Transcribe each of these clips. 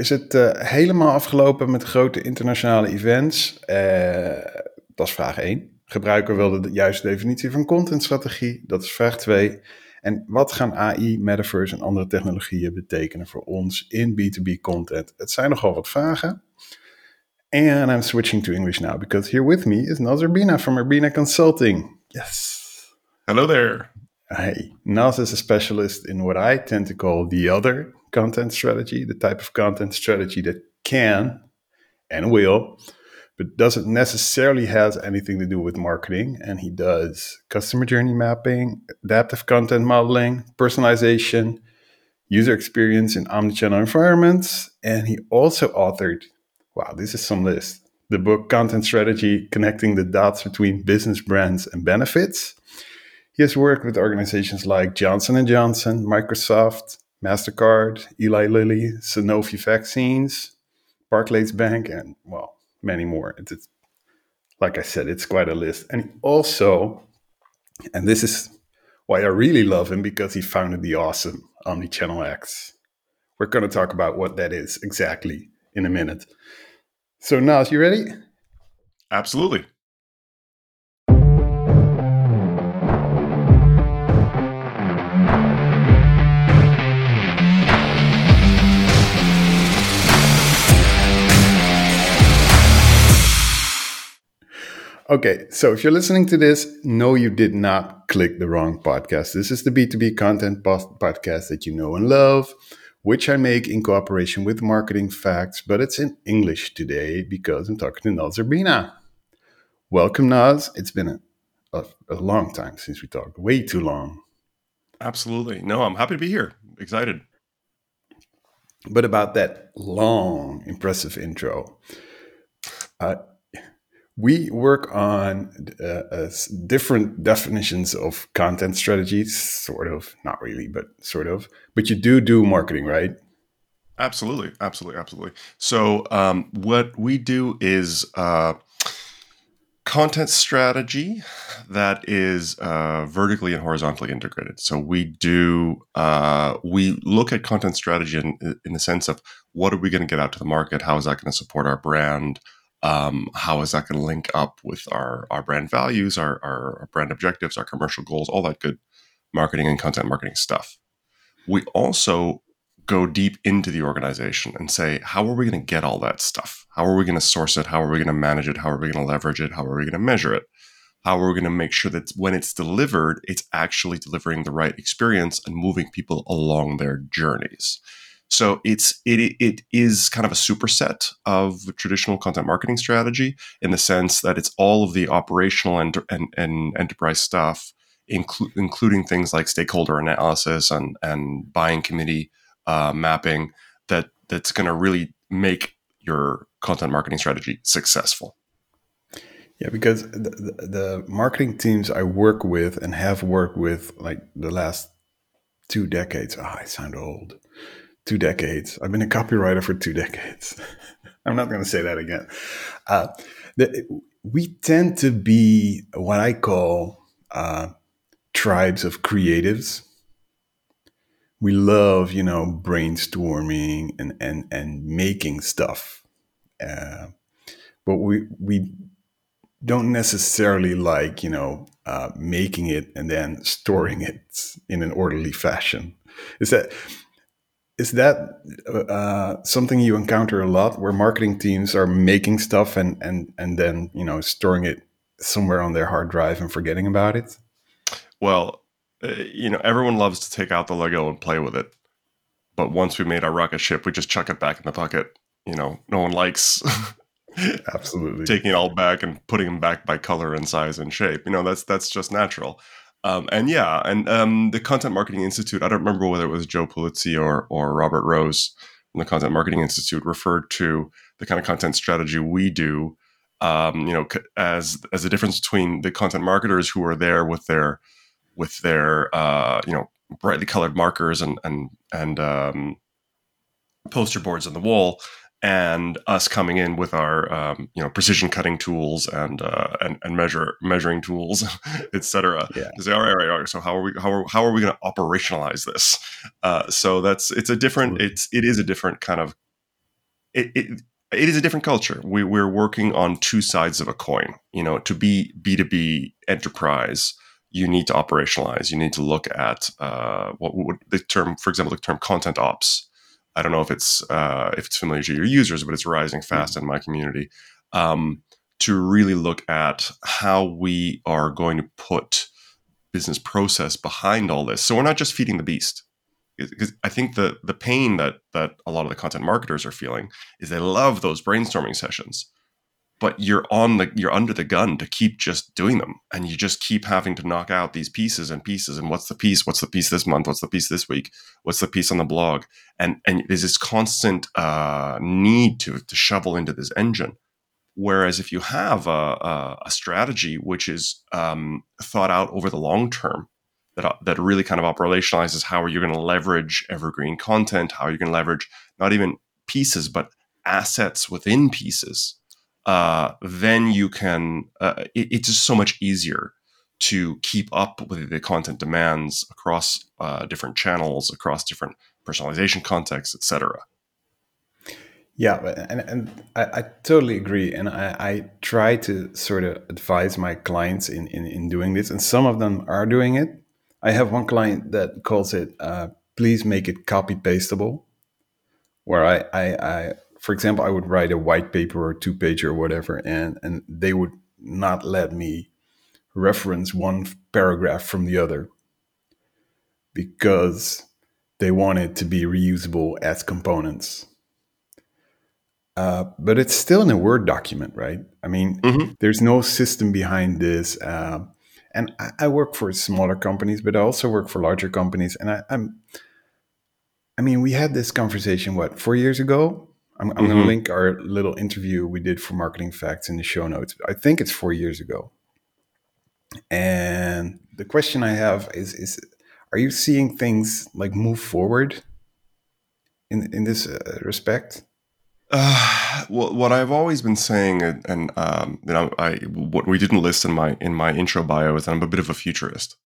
is het uh, helemaal afgelopen met grote internationale events? Uh, dat is vraag 1. Gebruiker wilde de juiste definitie van contentstrategie. Dat is vraag 2. En wat gaan AI, metaverse en andere technologieën betekenen voor ons in B2B content? Het zijn nogal wat vragen. And I'm switching to English now because here with me is Naz Urbina from Urbina Consulting. Yes. Hello there. Hey, Naz is a specialist in what I tend to call the other content strategy, the type of content strategy that can and will, but doesn't necessarily has anything to do with marketing. And he does customer journey mapping, adaptive content modeling, personalization, user experience in omnichannel environments. And he also authored, wow, this is some list, the book Content Strategy Connecting the Dots Between Business Brands and Benefits. He has worked with organizations like Johnson & Johnson, Microsoft, MasterCard, Eli Lilly, Sanofi Vaccines, Barclays Bank, and well, many more. It's, it's, like I said, it's quite a list. And also, and this is why I really love him because he founded the awesome Omnichannel X. We're going to talk about what that is exactly in a minute. So, Noz, you ready? Absolutely. Okay, so if you're listening to this, no, you did not click the wrong podcast. This is the B2B content podcast that you know and love, which I make in cooperation with Marketing Facts, but it's in English today because I'm talking to Noz Urbina. Welcome, Noz. It's been a, a, a long time since we talked, way too long. Absolutely. No, I'm happy to be here. Excited. But about that long, impressive intro, uh, we work on uh, uh, different definitions of content strategies, sort of, not really, but sort of. But you do do marketing, right? Absolutely, absolutely, absolutely. So, um, what we do is uh, content strategy that is uh, vertically and horizontally integrated. So we do uh, we look at content strategy in, in the sense of what are we going to get out to the market? How is that going to support our brand? Um, how is that going to link up with our, our brand values, our, our, brand objectives, our commercial goals, all that good marketing and content marketing stuff. We also go deep into the organization and say, how are we going to get all that stuff? How are we going to source it? How are we going to manage it? How are we going to leverage it? How are we going to measure it? How are we going to make sure that when it's delivered, it's actually delivering the right experience and moving people along their journeys? So it's it it is kind of a superset of traditional content marketing strategy in the sense that it's all of the operational and and, and enterprise stuff, inclu- including things like stakeholder analysis and and buying committee uh, mapping that that's going to really make your content marketing strategy successful. Yeah, because the, the, marketing teams I work with and have worked with like the last two decades. Oh, I sound old two decades. I've been a copywriter for two decades. I'm not going to say that again. Uh, the, we tend to be what I call uh, tribes of creatives. We love, you know, brainstorming and and and making stuff, uh, but we we don't necessarily like, you know, uh, making it and then storing it in an orderly fashion. Is that is that uh, something you encounter a lot where marketing teams are making stuff and and and then you know storing it somewhere on their hard drive and forgetting about it? Well uh, you know everyone loves to take out the lego and play with it. But once we made our rocket ship we just chuck it back in the bucket you know no one likes absolutely. taking it all back and putting them back by color and size and shape. You know that's that's just natural um, and yeah, and um, the Content Marketing Institute, I don't remember whether it was Joe Pulizzi or, or Robert Rose from the Content Marketing Institute referred to the kind of content strategy we do, um, you know, as as the difference between the content marketers who are there with their with their uh, you know brightly colored markers and and and um, poster boards on the wall and us coming in with our um, you know precision cutting tools and uh, and, and measure measuring tools, etc. Yeah. Say, all right, all right, all right, so how are we how are, how are we going to operationalize this? Uh, so that's it's a different it's it is a different kind of it, it it is a different culture. We, we're working on two sides of a coin. You know, to be B two B enterprise, you need to operationalize. You need to look at uh, what would the term, for example, the term content ops. I don't know if it's uh, if it's familiar to your users, but it's rising fast mm-hmm. in my community. Um, to really look at how we are going to put business process behind all this. So we're not just feeding the beast. Because I think the the pain that that a lot of the content marketers are feeling is they love those brainstorming sessions, but you're on the you're under the gun to keep just doing them, and you just keep having to knock out these pieces and pieces. And what's the piece? What's the piece this month? What's the piece this week? What's the piece on the blog? And and there's this constant uh, need to to shovel into this engine Whereas if you have a, a, a strategy which is um, thought out over the long term, that, uh, that really kind of operationalizes how are you going to leverage evergreen content, how are you going to leverage not even pieces, but assets within pieces, uh, then you can, uh, it, it's just so much easier to keep up with the content demands across uh, different channels, across different personalization contexts, etc. Yeah, and, and I, I totally agree. And I, I, try to sort of advise my clients in, in, in, doing this, and some of them are doing it. I have one client that calls it, uh, please make it copy pastable, where I, I, I, for example, I would write a white paper or two page or whatever, and, and they would not let me reference one paragraph from the other because they want it to be reusable as components uh, but it's still in a Word document, right? I mean, mm-hmm. there's no system behind this. Uh, and I, I, work for smaller companies, but I also work for larger companies. And I, am I mean, we had this conversation, what, four years ago? I'm, I'm mm-hmm. going to link our little interview we did for Marketing Facts in the show notes. I think it's four years ago. And the question I have is, is are you seeing things like move forward in, in this uh, respect? Uh, well, what I've always been saying, and, um, you know, I what we didn't list in my in my intro bio is that I'm a bit of a futurist,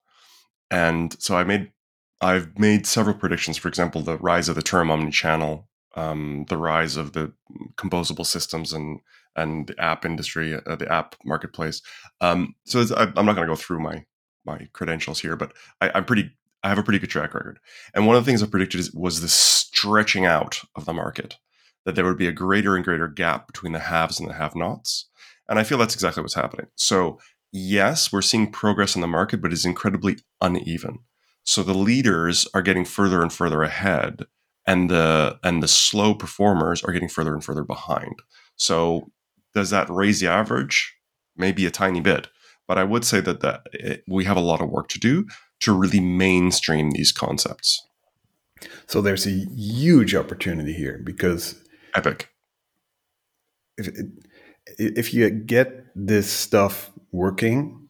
and so I made I've made several predictions. For example, the rise of the term omnichannel, um, the rise of the composable systems, and and the app industry, uh, the app marketplace. Um, so I, am not going to go through my my credentials here, but I, I'm pretty I have a pretty good track record. And one of the things I predicted is, was the stretching out of the market that there would be a greater and greater gap between the haves and the have nots. And I feel that's exactly what's happening. So, yes, we're seeing progress in the market, but it's incredibly uneven. So the leaders are getting further and further ahead, and the and the slow performers are getting further and further behind. So does that raise the average? Maybe a tiny bit, but I would say that that it, we have a lot of work to do to really mainstream these concepts. So there's a huge opportunity here because epic. If if you get this stuff working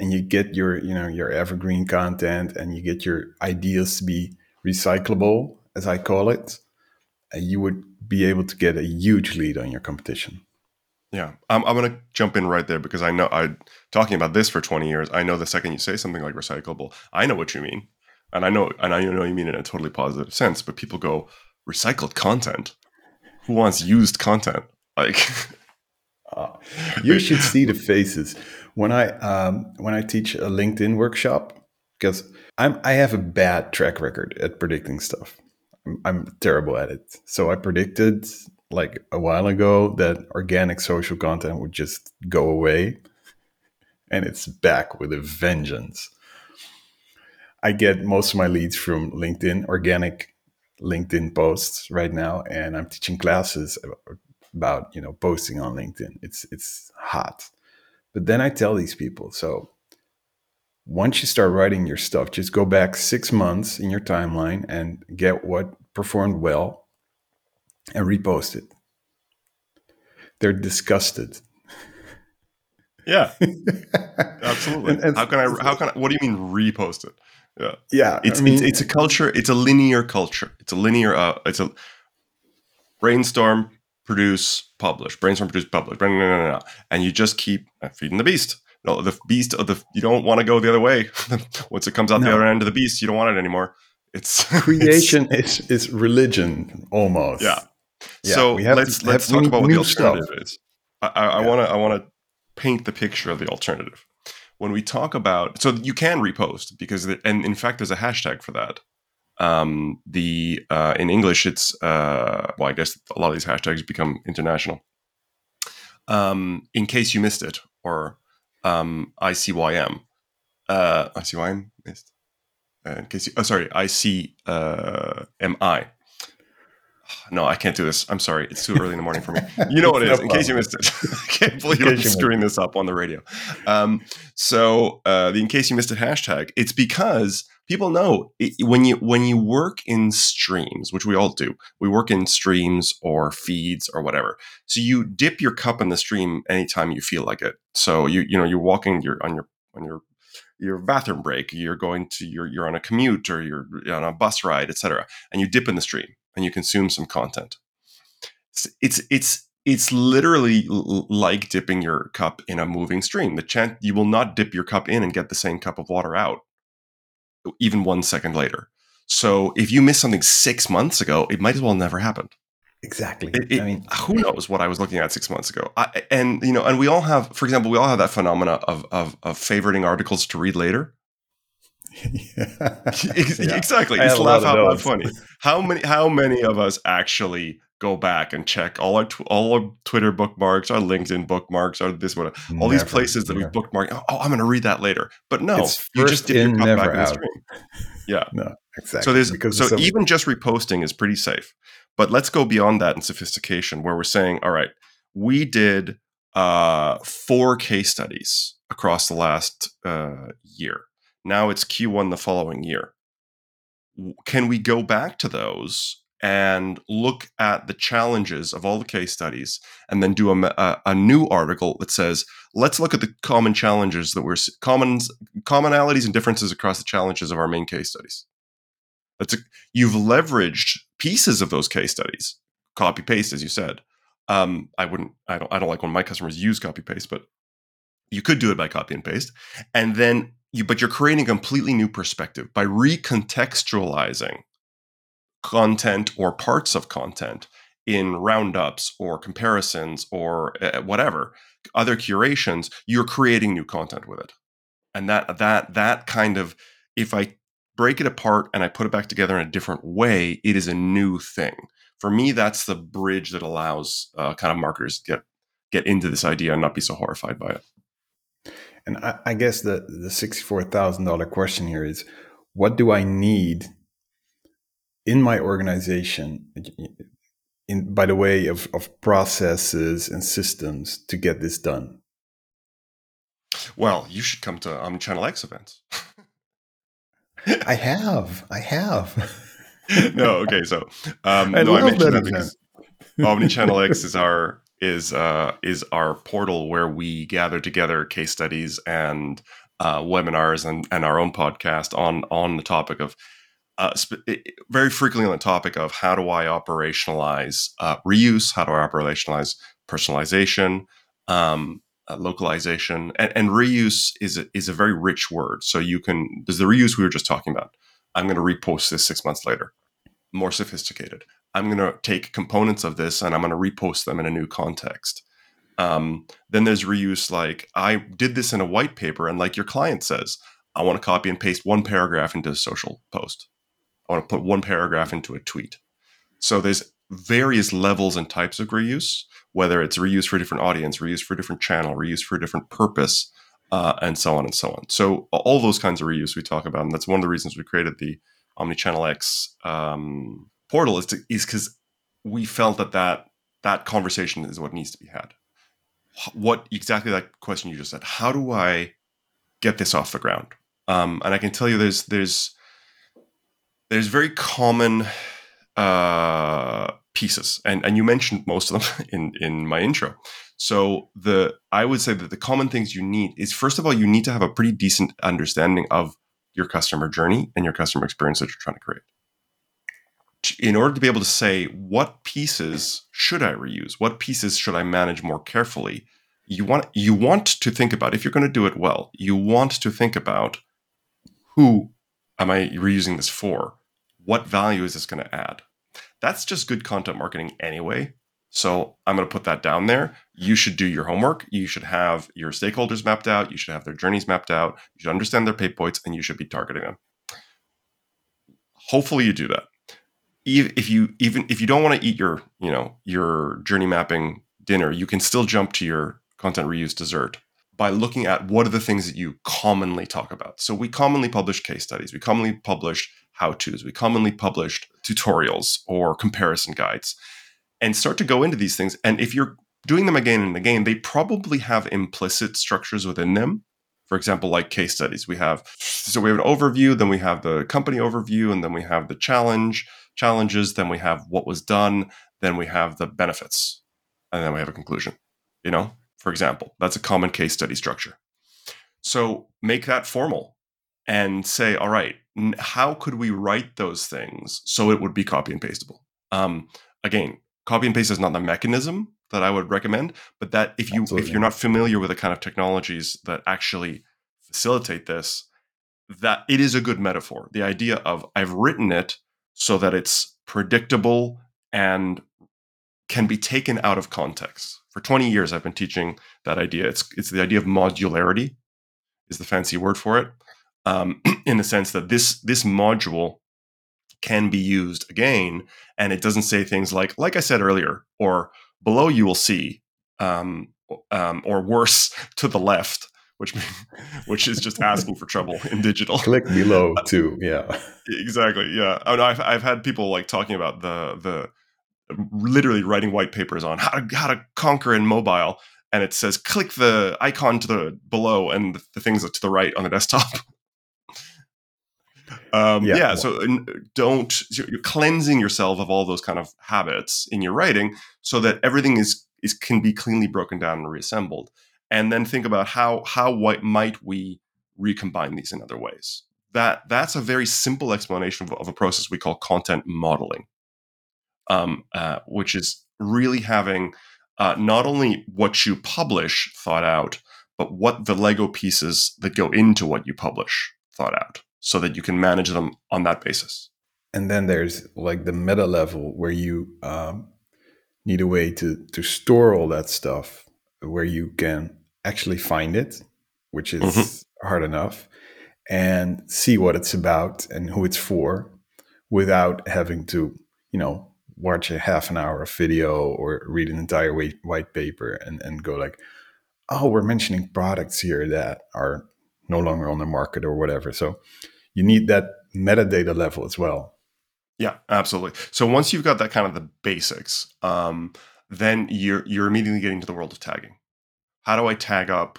and you get your you know your evergreen content and you get your ideas to be recyclable as I call it, uh, you would be able to get a huge lead on your competition. Yeah, I'm, I'm going to jump in right there because I know I talking about this for 20 years. I know the second you say something like recyclable, I know what you mean, and I know and I know you mean it in a totally positive sense. But people go recycled content who wants used content? Like, uh, you should see the faces when I um, when I teach a LinkedIn workshop because I'm I have a bad track record at predicting stuff. I'm, terrible at it. So I predicted like a while ago that organic social content would just go away, and it's back with a vengeance. I get most of my leads from LinkedIn, organic LinkedIn posts right now, and I'm teaching classes about you know posting on LinkedIn. It's it's hot, but then I tell these people so. Once you start writing your stuff, just go back six months in your timeline and get what performed well and repost it. They're disgusted. Yeah, absolutely. and, and, how can I? How can I? What do you mean repost it? Yeah, yeah. It's, I mean, it's it's a culture. It's a linear culture. It's a linear. Uh, it's a brainstorm, produce, publish. Brainstorm, produce, publish. Blah, blah, blah, and you just keep feeding the beast. No, the beast of the. You don't want to go the other way. Once it comes out no. the other end of the beast, you don't want it anymore. It's creation it's, is is religion almost. Yeah. Yeah, so let's to, let's talk about what the alternative stuff. is. I want to I want to paint the picture of the alternative. When we talk about, so you can repost because, and in fact, there's a hashtag for that. Um, the uh, in English, it's uh, well, I guess a lot of these hashtags become international. Um, in case you missed it, or um, ICYM, uh, ICYM missed. Uh, in case you, oh, sorry, ICMI. Uh, no, I can't do this. I'm sorry. It's too early in the morning for me. You know what it is. In case you missed it, I can't believe I'm screwing this up on the radio. Um, so uh, the in case you missed it hashtag, it's because people know it, when you when you work in streams, which we all do. We work in streams or feeds or whatever. So you dip your cup in the stream anytime you feel like it. So you you know you're walking, you're on your on your your bathroom break, you're going to you're you're on a commute or you're on a bus ride, etc., and you dip in the stream and you consume some content. It's it's it's literally like dipping your cup in a moving stream. The chance you will not dip your cup in and get the same cup of water out, even one second later. So if you missed something six months ago, it might as well never happened. Exactly. It, it, I mean, who knows what I was looking at six months ago? I, and you know, and we all have, for example, we all have that phenomena of of, of favoriting articles to read later. yeah. exactly. It's laugh out loud funny. How many how many of us actually go back and check all our tw- all our Twitter bookmarks, our LinkedIn bookmarks, or this one, all never, these places that never. we bookmarked. Oh, oh, I'm going to read that later. But no, it's you just did in, never back out. Yeah, no, exactly. So there's because so even just reposting is pretty safe. But let's go beyond that in sophistication, where we're saying, all right, we did uh, four case studies across the last uh, year now it's Q1 the following year. Can we go back to those and look at the challenges of all the case studies and then do a, a, a, new article that says let's look at the common challenges that we're common commonalities and differences across the challenges of our main case studies that's a, you've leveraged pieces of those case studies. Copy paste as you said. Um, i wouldn't i don't i don't like when my customers use copy paste but you could do it by copy and paste. And then you, but you're creating a completely new perspective by recontextualizing content or parts of content in roundups or comparisons or uh, whatever other curations you're creating new content with it. And that that that kind of if i break it apart and i put it back together in a different way it is a new thing for me that's the bridge that allows uh, kind of marketers to get get into this idea and not be so horrified by it and I, I guess the the sixty four thousand dollar question here is, what do I need in my organization, in by the way of of processes and systems to get this done? Well, you should come to Omnichannel X events. I have, I have. no, okay, so um, I no, I mentioned that, because Omnichannel X is our is uh, is our portal where we gather together case studies and uh, webinars and, and our own podcast on on the topic of uh, sp- very frequently on the topic of how do I operationalize uh, reuse, how do I operationalize personalization, um, uh, localization, and, and, reuse is a, is a very rich word. So you can there's the reuse we were just talking about. I'm going to repost this six months later, more sophisticated. I'm going to take components of this and I'm going to repost them in a new context. Um, then there's reuse like I did this in a white paper, and like your client says, I want to copy and paste one paragraph into a social post. I want to put one paragraph into a tweet. So there's various levels and types of reuse, whether it's reuse for a different audience, reuse for a different channel, reuse for a different purpose, uh, and so on and so on. So all those kinds of reuse we talk about, and that's one of the reasons we created the Omnichannel X um, portal is because we felt that that that conversation is what needs to be had. What exactly that question you just said? How do I get this off the ground? Um, and I can tell you, there's there's there's very common uh, pieces, and and you mentioned most of them in in my intro. So the I would say that the common things you need is first of all you need to have a pretty decent understanding of your customer journey and your customer experience that you're trying to create in order to be able to say what pieces should I reuse, what pieces should I manage more carefully, you want you want to think about if you're going to do it well, you want to think about who am I reusing this for? What value is this going to add? That's just good content marketing anyway. So I'm going to put that down there. You should do your homework. You should have your stakeholders mapped out. You should have their journeys mapped out. You should understand their pain points and you should be targeting them. Hopefully you do that. If you even if you don't want to eat your, you know, your journey mapping dinner, you can still jump to your content reuse dessert by looking at what are the things that you commonly talk about. So we commonly publish case studies, we commonly publish how to's, we commonly published tutorials or comparison guides, and start to go into these things. And if you're doing them again and again, they probably have implicit structures within them. For example, like case studies, we have so we have an overview, then we have the company overview, and then we have the challenge challenges, then we have what was done, then we have the benefits, and then we have a conclusion. You know, for example. That's a common case study structure. So make that formal and say, all right, how could we write those things so it would be copy and pastable? Um, again, copy and paste is not the mechanism that I would recommend, but that if you Absolutely. if you're not familiar with the kind of technologies that actually facilitate this, that it is a good metaphor. The idea of I've written it so that it's predictable and can be taken out of context for 20 years I've been teaching that idea. It's it's the idea of modularity is the fancy word for it. Um, in the sense that this this module can be used again, and it doesn't say things like like I said earlier, or below you will see, um, um, or worse to the left, which which is just asking for trouble in digital. Click below too. Yeah. exactly. Yeah. I mean, I've I've had people like talking about the the literally writing white papers on how to how to conquer in mobile and it says click the icon to the below and the, the things to the right on the desktop um, yeah, yeah so don't you're cleansing yourself of all those kind of habits in your writing so that everything is is can be cleanly broken down and reassembled. And then think about how how what might we recombine these in other ways. That that's a very simple explanation of, of a process we call content modeling. Um, uh, which is really having uh, not only what you publish thought out, but what the Lego pieces that go into what you publish thought out so that you can manage them on that basis. And then there's like the meta level where you um, need a way to, to store all that stuff where you can actually find it, which is mm-hmm. hard enough, and see what it's about and who it's for without having to, you know, watch a half an hour of video or read an entire white, white paper and, and go like, oh, we're mentioning products here that are no longer on the market or whatever. So you need that metadata level as well. Yeah, absolutely. So once you've got that kind of the basics, um, then you're you're immediately getting to the world of tagging. How do I tag up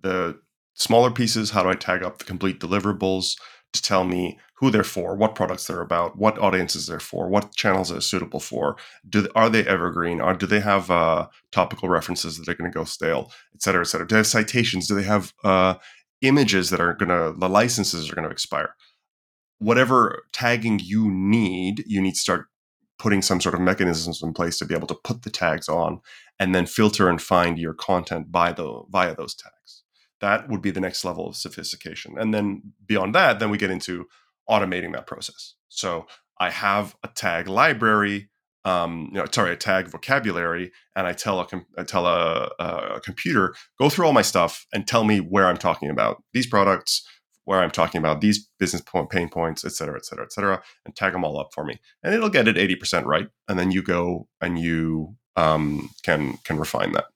the smaller pieces? How do I tag up the complete deliverables? to tell me who they're for, what products they're about, what audiences they're for, what channels they're suitable for. Do are they evergreen? Or do they have uh, topical references that are going to go stale, et cetera, et cetera? Do they have citations? Do they have uh, images that are going to the licenses are going to expire? Whatever tagging you need, you need to start putting some sort of mechanisms in place to be able to put the tags on and then filter and find your content by the via those tags that would be the next level of sophistication. And then beyond that, then we get into automating that process. So I have a tag library, um, you know, sorry, a tag vocabulary, and I tell a I tell a, a computer go through all my stuff and tell me where I'm talking about these products, where I'm talking about these business point, pain points, et cetera, et cetera, et cetera, and tag them all up for me, and it'll get it 80% right, and then you go and you um, can can refine that.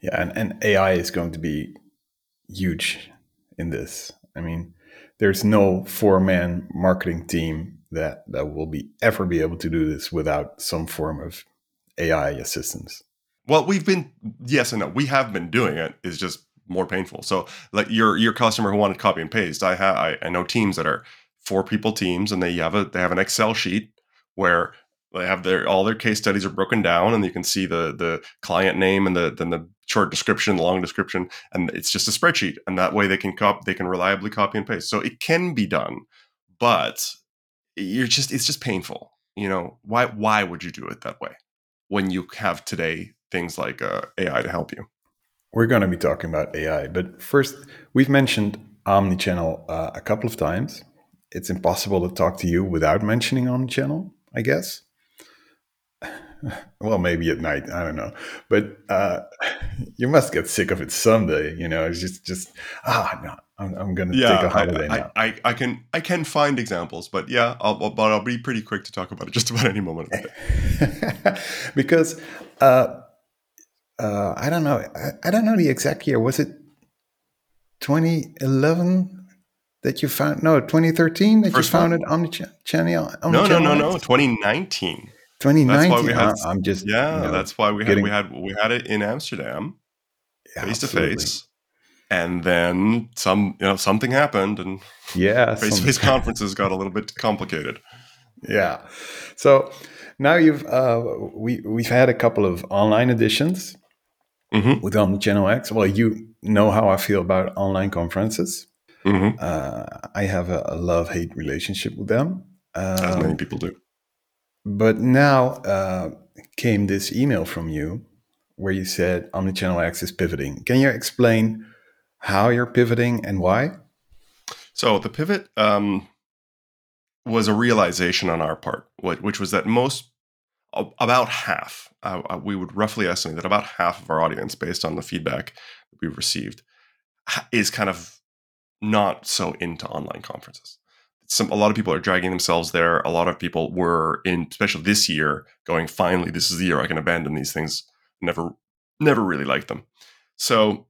Yeah, and, and AI is going to be huge in this. I mean, there's no four man marketing team that that will be ever be able to do this without some form of AI assistance. Well, we've been yes and no. We have been doing it. It's just more painful. So, like your your customer who wanted copy and paste, I have I, I know teams that are four people teams, and they have a they have an Excel sheet where they have their all their case studies are broken down, and you can see the the client name and the then the short description, long description, and it's just a spreadsheet. And that way they can cop they can reliably copy and paste. So it can be done, but you're just it's just painful. You know why why would you do it that way when you have today things like uh, AI to help you? We're going to be talking about AI, but first we've mentioned omnichannel uh, a couple of times. It's impossible to talk to you without mentioning omnichannel I guess. Well, maybe at night. I don't know, but uh, you must get sick of it someday. You know, it's just, just ah, no, I'm, I'm going to Yeah, take a I, holiday I, now. I, I can I can find examples, but yeah, I'll, I'll- but I'll be pretty quick to talk about it just about any moment. of the day. because uh, uh, I don't know. I, I don't know the exact year. Was it 2011 that you found? No, 2013 that you First one? founded Omnichannel. No, no, no, Omnichannel no. X? 2019. 2019. we had- I'm just Yeah, you know, that's why we had we had we had it in Amsterdam, yeah, face to face, and then some you know something happened, and Yeah, face to face conferences got a little bit complicated. yeah. So now you've uh, we we've had a couple of online editions hmm with Omnichannel X. Well, you know how I feel about online conferences. hmm Uh, I have a, a love hate relationship with them. As Um, many people do. But now uh, came this email from you where you said Omnichannel is pivoting. Can you explain how you're pivoting and why? So the pivot um, was a realization on our part, wh- which was that most, about half, uh, uh, we would roughly estimate that about half of our audience, based on the feedback that we've received, is kind of not so into online conferences. Some, a lot of people are dragging themselves there. A lot of people were in, especially this year, going, finally, this is the year I can abandon these things. Never, never really liked them. So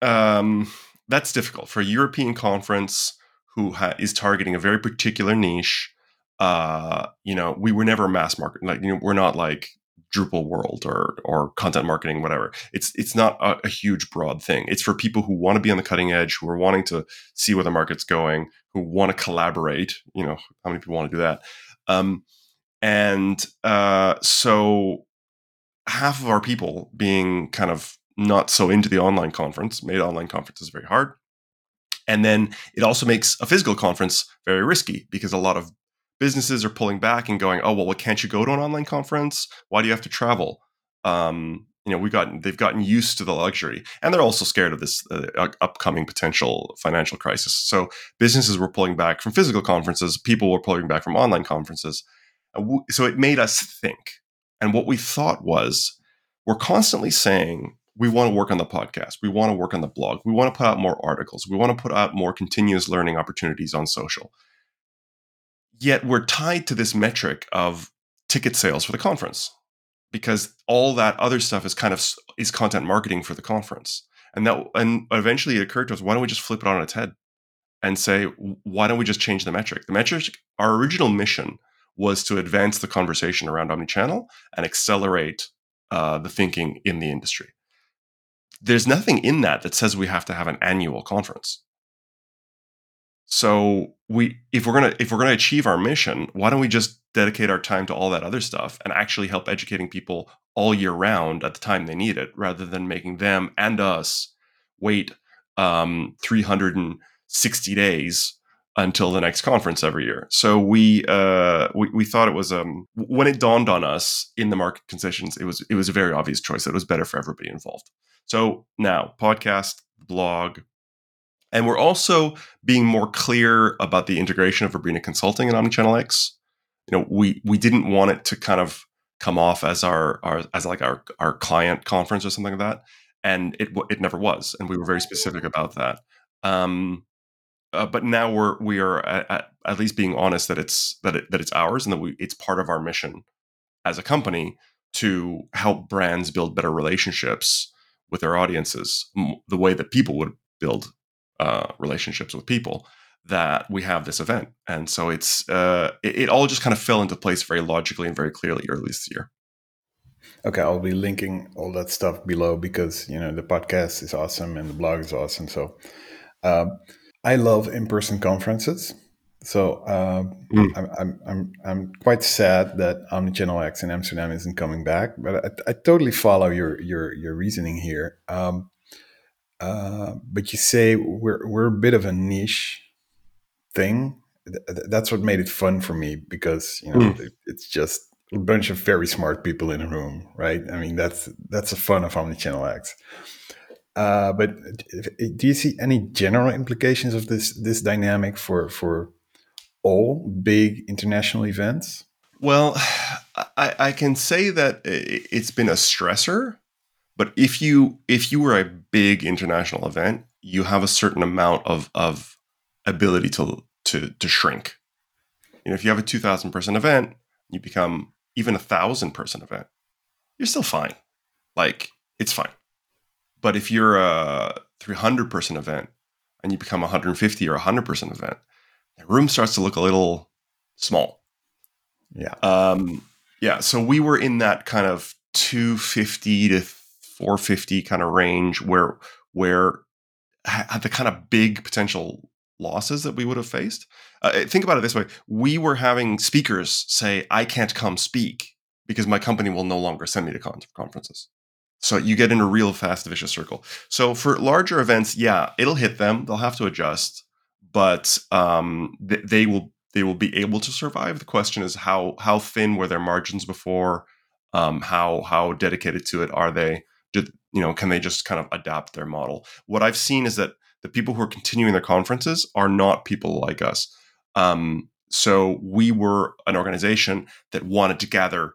um, that's difficult for a European conference who ha- is targeting a very particular niche. Uh, you know, we were never mass market. Like, you know, we're not like Drupal World or or content marketing, whatever. It's it's not a, a huge broad thing. It's for people who want to be on the cutting edge, who are wanting to see where the market's going, who want to collaborate. You know, how many people want to do that? Um, and uh, so half of our people being kind of not so into the online conference made online conferences very hard. And then it also makes a physical conference very risky because a lot of businesses are pulling back and going, "Oh well, well can't you go to an online conference? Why do you have to travel?" Um, you know, we got they've gotten used to the luxury, and they're also scared of this uh, upcoming potential financial crisis. So businesses were pulling back from physical conferences, people were pulling back from online conferences. So it made us think, and what we thought was, we're constantly saying we want to work on the podcast, we want to work on the blog, we want to put out more articles, we want to put out more continuous learning opportunities on social yet we're tied to this metric of ticket sales for the conference because all that other stuff is kind of is content marketing for the conference. And that and eventually it occurred to us why don't we just flip it on its head and say why don't we just change the metric? The metric our original mission was to advance the conversation around omnichannel and accelerate uh, the thinking in the industry. There's nothing in that that says we have to have an annual conference so we if we're gonna if we're gonna achieve our mission, why don't we just dedicate our time to all that other stuff and actually help educating people all year round at the time they need it, rather than making them and us wait um, 360 days until the next conference every year. So we uh, we, we thought it was um, when it dawned on us in the market concessions, it was it was a very obvious choice that it was better for everybody involved. So now podcast, blog, and we're also being more clear about the integration of Urbina Consulting and Omnichannel X. You know, we we didn't want it to kind of come off as our, our as like our our client conference or something like that, and it it never was, and we were very specific about that. Um, uh, but now we're we are at, at, least being honest that it's that it, that it's ours and that we it's part of our mission as a company to help brands build better relationships with their audiences the way that people would build uh, relationships with people that we have this event. And so it's uh, it, it, all just kind of fell into place very logically and very clearly early this year. Okay i'll be linking all that stuff below because you know the podcast is awesome and the blog is awesome. So um, i love in-person conferences. So um, mm. I'm, I'm, I'm, I'm quite sad that omnichannel x in amsterdam isn't coming back but i, I totally follow your your your reasoning here. Um, uh, but you say we're we're a bit of a niche thing. Th- that's what made it fun for me because you know mm. it, it's just a bunch of very smart people in a room, right? I mean that's that's the fun of Omnichannel X. Uh, but do you see any general implications of this this dynamic for for all big international events? Well, I, I can say that it's been a stressor, but if you if you were a big international event, you have a certain amount of of ability to to to shrink. You know, if you have a two thousand person event, you become even a thousand person event, you're still fine. Like it's fine. But if you're a 300 person event and you become 150 or 100 person event, the room starts to look a little small. Yeah. Um, yeah. So we were in that kind of 250 to 450 kind of range where where the kind of big potential losses that we would have faced. Uh, think about it this way: we were having speakers say, "I can't come speak because my company will no longer send me to con- conferences." So you get in a real fast vicious circle. So for larger events, yeah, it'll hit them. They'll have to adjust, but um, th- they will they will be able to survive. The question is how how thin were their margins before? Um, how how dedicated to it are they? Did, you know, can they just kind of adapt their model? What I've seen is that the people who are continuing their conferences are not people like us. Um, so we were an organization that wanted to gather,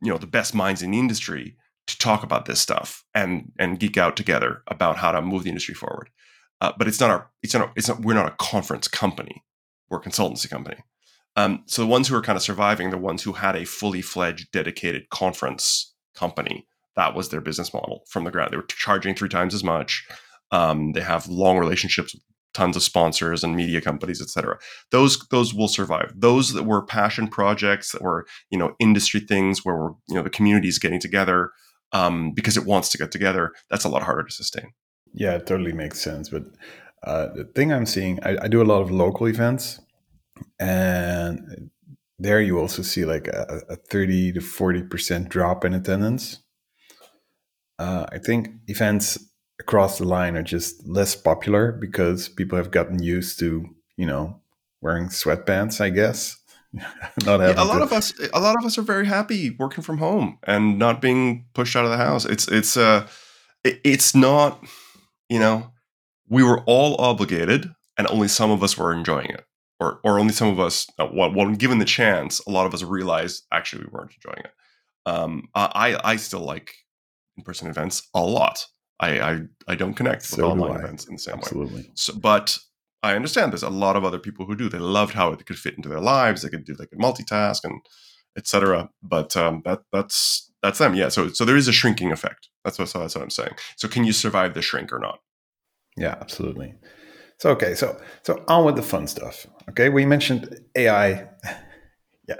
you know, the best minds in the industry to talk about this stuff and and geek out together about how to move the industry forward. Uh, but it's not our it's not it's not we're not a conference company. We're a consultancy company. Um, so the ones who are kind of surviving, the ones who had a fully fledged dedicated conference company, that was their business model from the ground. They were charging three times as much. Um, they have long relationships with tons of sponsors and media companies, et cetera. Those those will survive. Those that were passion projects that were you know industry things where we're you know the community is getting together um, because it wants to get together, that's a lot harder to sustain. Yeah, it totally makes sense. But uh, the thing I'm seeing, I, I, do a lot of local events, and there you also see like a, a 30 to 40% drop in attendance. Uh, I think events across the line are just less popular because people have gotten used to, you know, wearing sweatpants, I guess. not yeah, a lot to... of us a lot of us are very happy working from home and not being pushed out of the house. It's it's uh it, it's not you know we were all obligated and only some of us were enjoying it. Or or only some of us uh, well, when given the chance a lot of us realized actually we weren't enjoying it. Um i i still like in-person events a lot i i, I don't connect so with online events in the same Absolutely. way so but I understand there's a lot of other people who do. They loved how it could fit into their lives. They could do, they could multitask and etc. But um, that that's that's them. Yeah. So so there is a shrinking effect. That's what so that's what I'm saying. So can you survive the shrink or not? Yeah, absolutely. So okay, so so on with the fun stuff. Okay, we mentioned AI. yeah,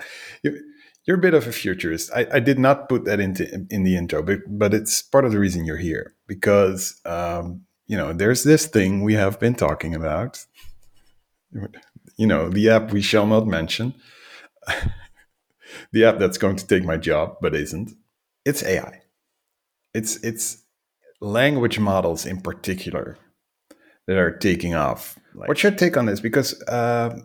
you're a bit of a futurist. I, I did not put that into in the intro, but but it's part of the reason you're here because um, you know, there's this thing we have been talking about. You know, the app we shall not mention, the app that's going to take my job but isn't. It's AI. It's it's language models in particular that are taking off. Like, What's your take on this? Because uh,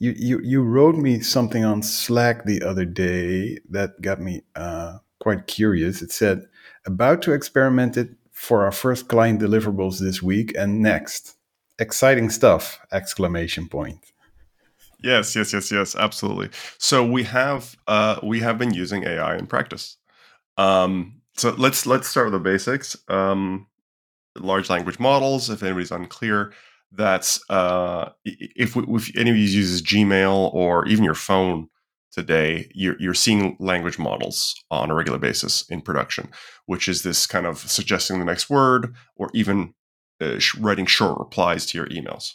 you you you wrote me something on Slack the other day that got me uh, quite curious. It said about to experiment it for our first client deliverables this week and next. Exciting stuff! Exclamation point. Yes, yes, yes, yes, absolutely. So we have uh, we have been using AI in practice. Um, so let's let's start with the basics. Um, large language models. If anybody's unclear, that's uh, if, if you uses Gmail or even your phone today, you're, you're seeing language models on a regular basis in production, which is this kind of suggesting the next word or even uh, writing short replies to your emails.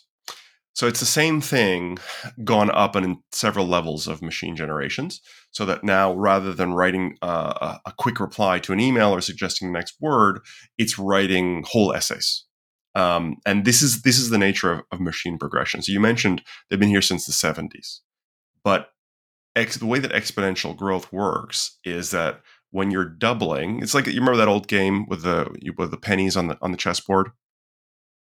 So it's the same thing gone up in several levels of machine generations. So that now, rather than writing uh, a quick reply to an email or suggesting the next word, it's writing whole essays. Um, and this is this is the nature of, of machine progression. So you mentioned they've been here since the 70s, but ex- the way that exponential growth works is that when you're doubling, it's like you remember that old game with the with the pennies on the on the chessboard.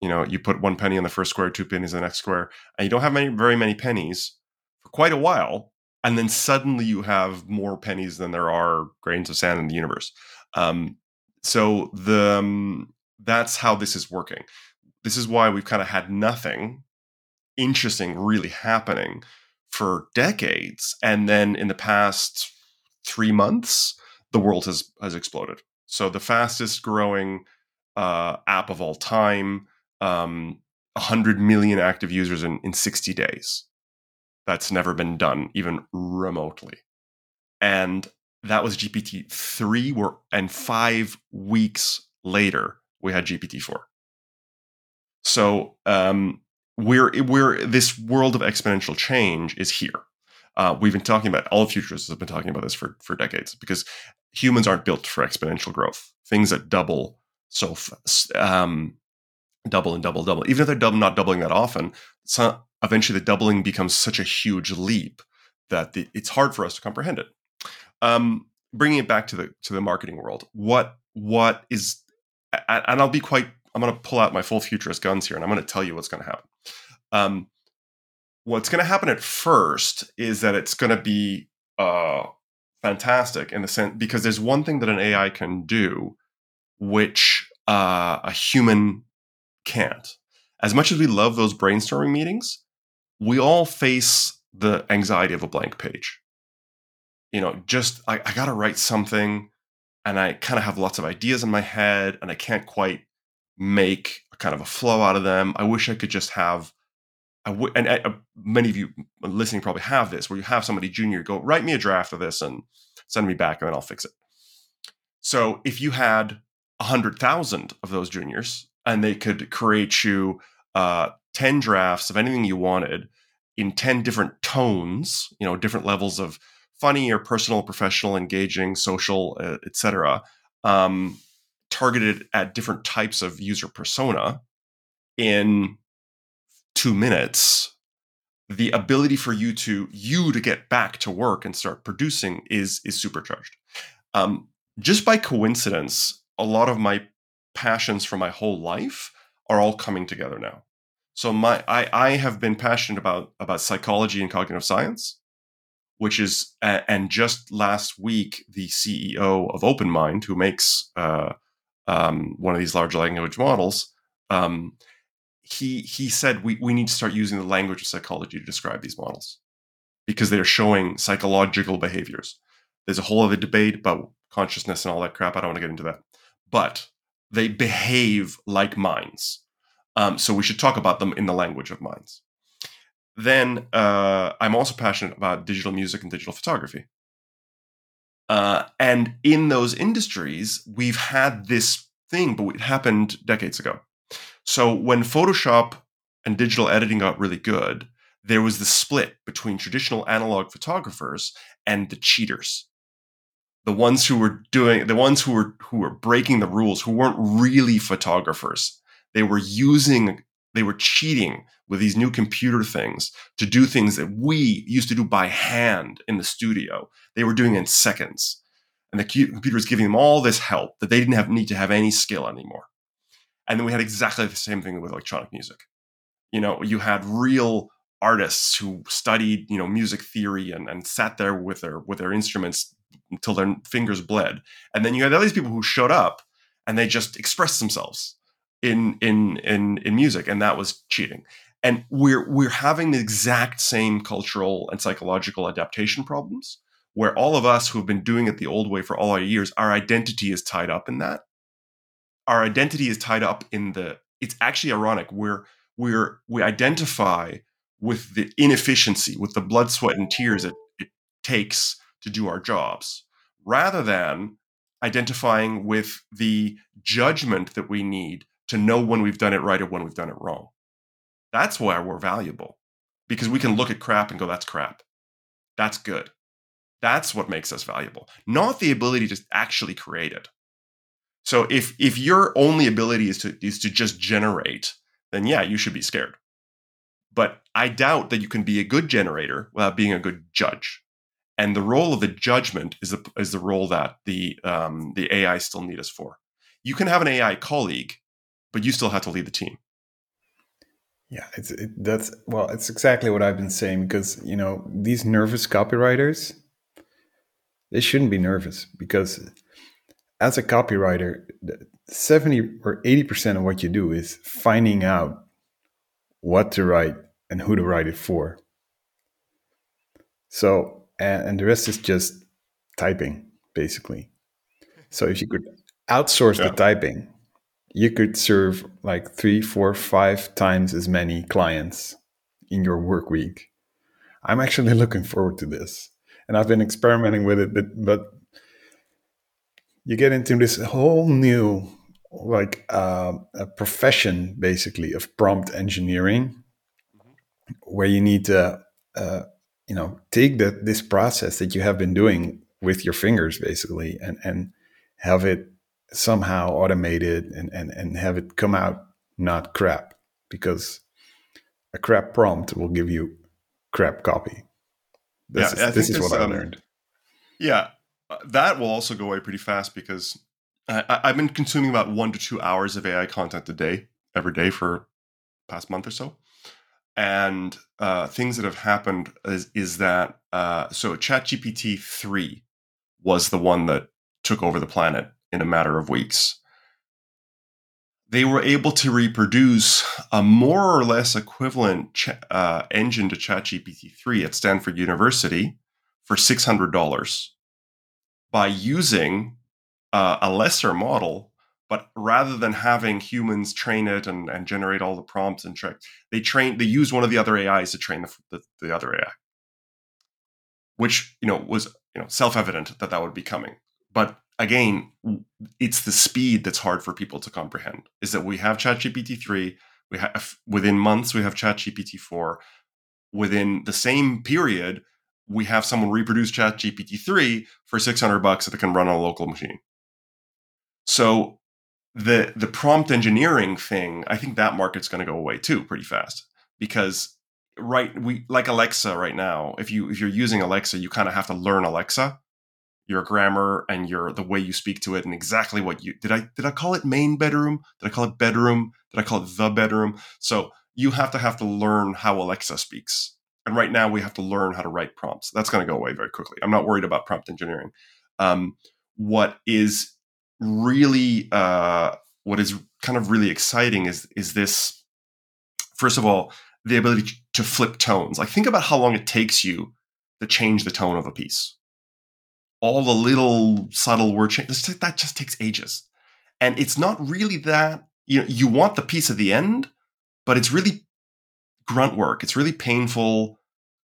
You know, you put one penny on the first square, two pennies on the next square, and you don't have many very many pennies for quite a while, and then suddenly you have more pennies than there are grains of sand in the universe. Um, so the um, that's how this is working. This is why we've kind of had nothing interesting really happening for decades, and then in the past three months, the world has has exploded. So the fastest growing uh, app of all time, um, 100 million active users in, in 60 days. That's never been done, even remotely. And that was GPT 3, were, and five weeks later, we had GPT 4. So um, we're, we're, this world of exponential change is here. Uh, we've been talking about all futurists have been talking about this for, for decades because humans aren't built for exponential growth. Things that double so um, double and double, double. Even if they're double, not doubling that often, eventually the doubling becomes such a huge leap that the, it's hard for us to comprehend it. Um, bringing it back to the to the marketing world, what what is, and I'll be quite. I'm going to pull out my full futurist guns here, and I'm going to tell you what's going to happen. Um, what's going to happen at first is that it's going to be uh, fantastic in the sense because there's one thing that an AI can do, which uh, a human can't. As much as we love those brainstorming meetings, we all face the anxiety of a blank page. You know, just I, I got to write something and I kind of have lots of ideas in my head and I can't quite make a kind of a flow out of them. I wish I could just have I w- and uh, many of you listening probably have this where you have somebody junior go write me a draft of this and send me back and then I'll fix it. So if you had a hundred thousand of those juniors and they could create you uh, 10 drafts of anything you wanted in 10 different tones, you know, different levels of funny or personal, professional, engaging, social, uh, etc., um, targeted at different types of user persona in two minutes the ability for you to you to get back to work and start producing is is supercharged um, just by coincidence a lot of my passions for my whole life are all coming together now. So my I, I have been passionate about about psychology and cognitive science, which is and just last week the CEO of OpenMind, who makes uh, um, one of these large language models, um, he he said we we need to start using the language of psychology to describe these models because they are showing psychological behaviors. There's a whole other debate about consciousness and all that crap. I don't want to get into that, but they behave like minds. Um, so we should talk about them in the language of minds. Then uh, I'm also passionate about digital music and digital photography. Uh, and in those industries, we've had this thing, but it happened decades ago. So when Photoshop and digital editing got really good, there was the split between traditional analog photographers and the cheaters the ones who were doing the ones who were who were breaking the rules who weren't really photographers they were using they were cheating with these new computer things to do things that we used to do by hand in the studio they were doing in seconds and the computer was giving them all this help that they didn't have need to have any skill anymore and then we had exactly the same thing with electronic music you know you had real artists who studied you know music theory and, and sat there with their with their instruments until their fingers bled. And then you had all these people who showed up and they just expressed themselves in in in in music, and that was cheating. And we're we're having the exact same cultural and psychological adaptation problems where all of us who have been doing it the old way for all our years, our identity is tied up in that. Our identity is tied up in the. It's actually ironic. We're we're we identify with the inefficiency, with the blood, sweat, and tears it, it takes to do our jobs rather than identifying with the judgment that we need to know when we've done it right or when we've done it wrong. That's why we're valuable because we can look at crap and go, that's crap. That's good. That's what makes us valuable, not the ability to actually create it. So if if your only ability is to is to just generate, then yeah, you should be scared. But I doubt that you can be a good generator without being a good judge and the role of the judgment is the is the role that the um, the AI still need us for. You can have an AI colleague, but you still have to lead the team. Yeah, it's it, that's well, it's exactly what I've been saying because you know these nervous copywriters, they shouldn't be nervous because as a copywriter, seventy or eighty percent of what you do is finding out what to write and who to write it for So and, and the rest is just typing, basically. So if you could outsource Yeah. the typing, you could serve like three, four, five times as many clients in your work week. I'm actually looking forward to this. And I've been experimenting with it, but, but you get into this whole new like uh, a profession basically of prompt engineering where you need to uh, you know take that this process that you have been doing with your fingers basically and and have it somehow automated and and, and have it come out not crap because a crap prompt will give you crap copy. This Yeah, is, this is what i um, learned. Yeah, uh, that will also go away pretty fast because I, I- I've been consuming about one to two hours of AI content a day, every day for past month or so. And uh, things that have happened is, is that uh, so ChatGPT three was the one that took over the planet in a matter of weeks. They were able to reproduce a more or less equivalent ch- uh, engine to ChatGPT three at Stanford University for six hundred dollars by using uh, a lesser model, but rather than having humans train it and, and generate all the prompts and check, they train they use one of the other AIs to train the, the, the other AI, which you know was you know self evident that that would be coming. But again, it's the speed that's hard for people to comprehend. Is that we have ChatGPT three, we have within months we have ChatGPT four, within the same period we have someone reproduce ChatGPT 3 for 600 bucks that can run on a local machine. So the the prompt engineering thing, I think that market's going to go away too pretty fast because right we like Alexa right now. If you if you're using Alexa, you kind of have to learn Alexa, your grammar and your the way you speak to it and exactly what you did I did I call it main bedroom? Did I call it bedroom? Did I call it the bedroom? So you have to have to learn how Alexa speaks and right now we have to learn how to write prompts. That's going to go away very quickly. I'm not worried about prompt engineering. Um, what is really uh, what is kind of really exciting is is this first of all the ability to flip tones. Like think about how long it takes you to change the tone of a piece. All the little subtle word changes that just takes ages, and it's not really that you know you want the piece at the end, but it's really grunt work. It's really painful.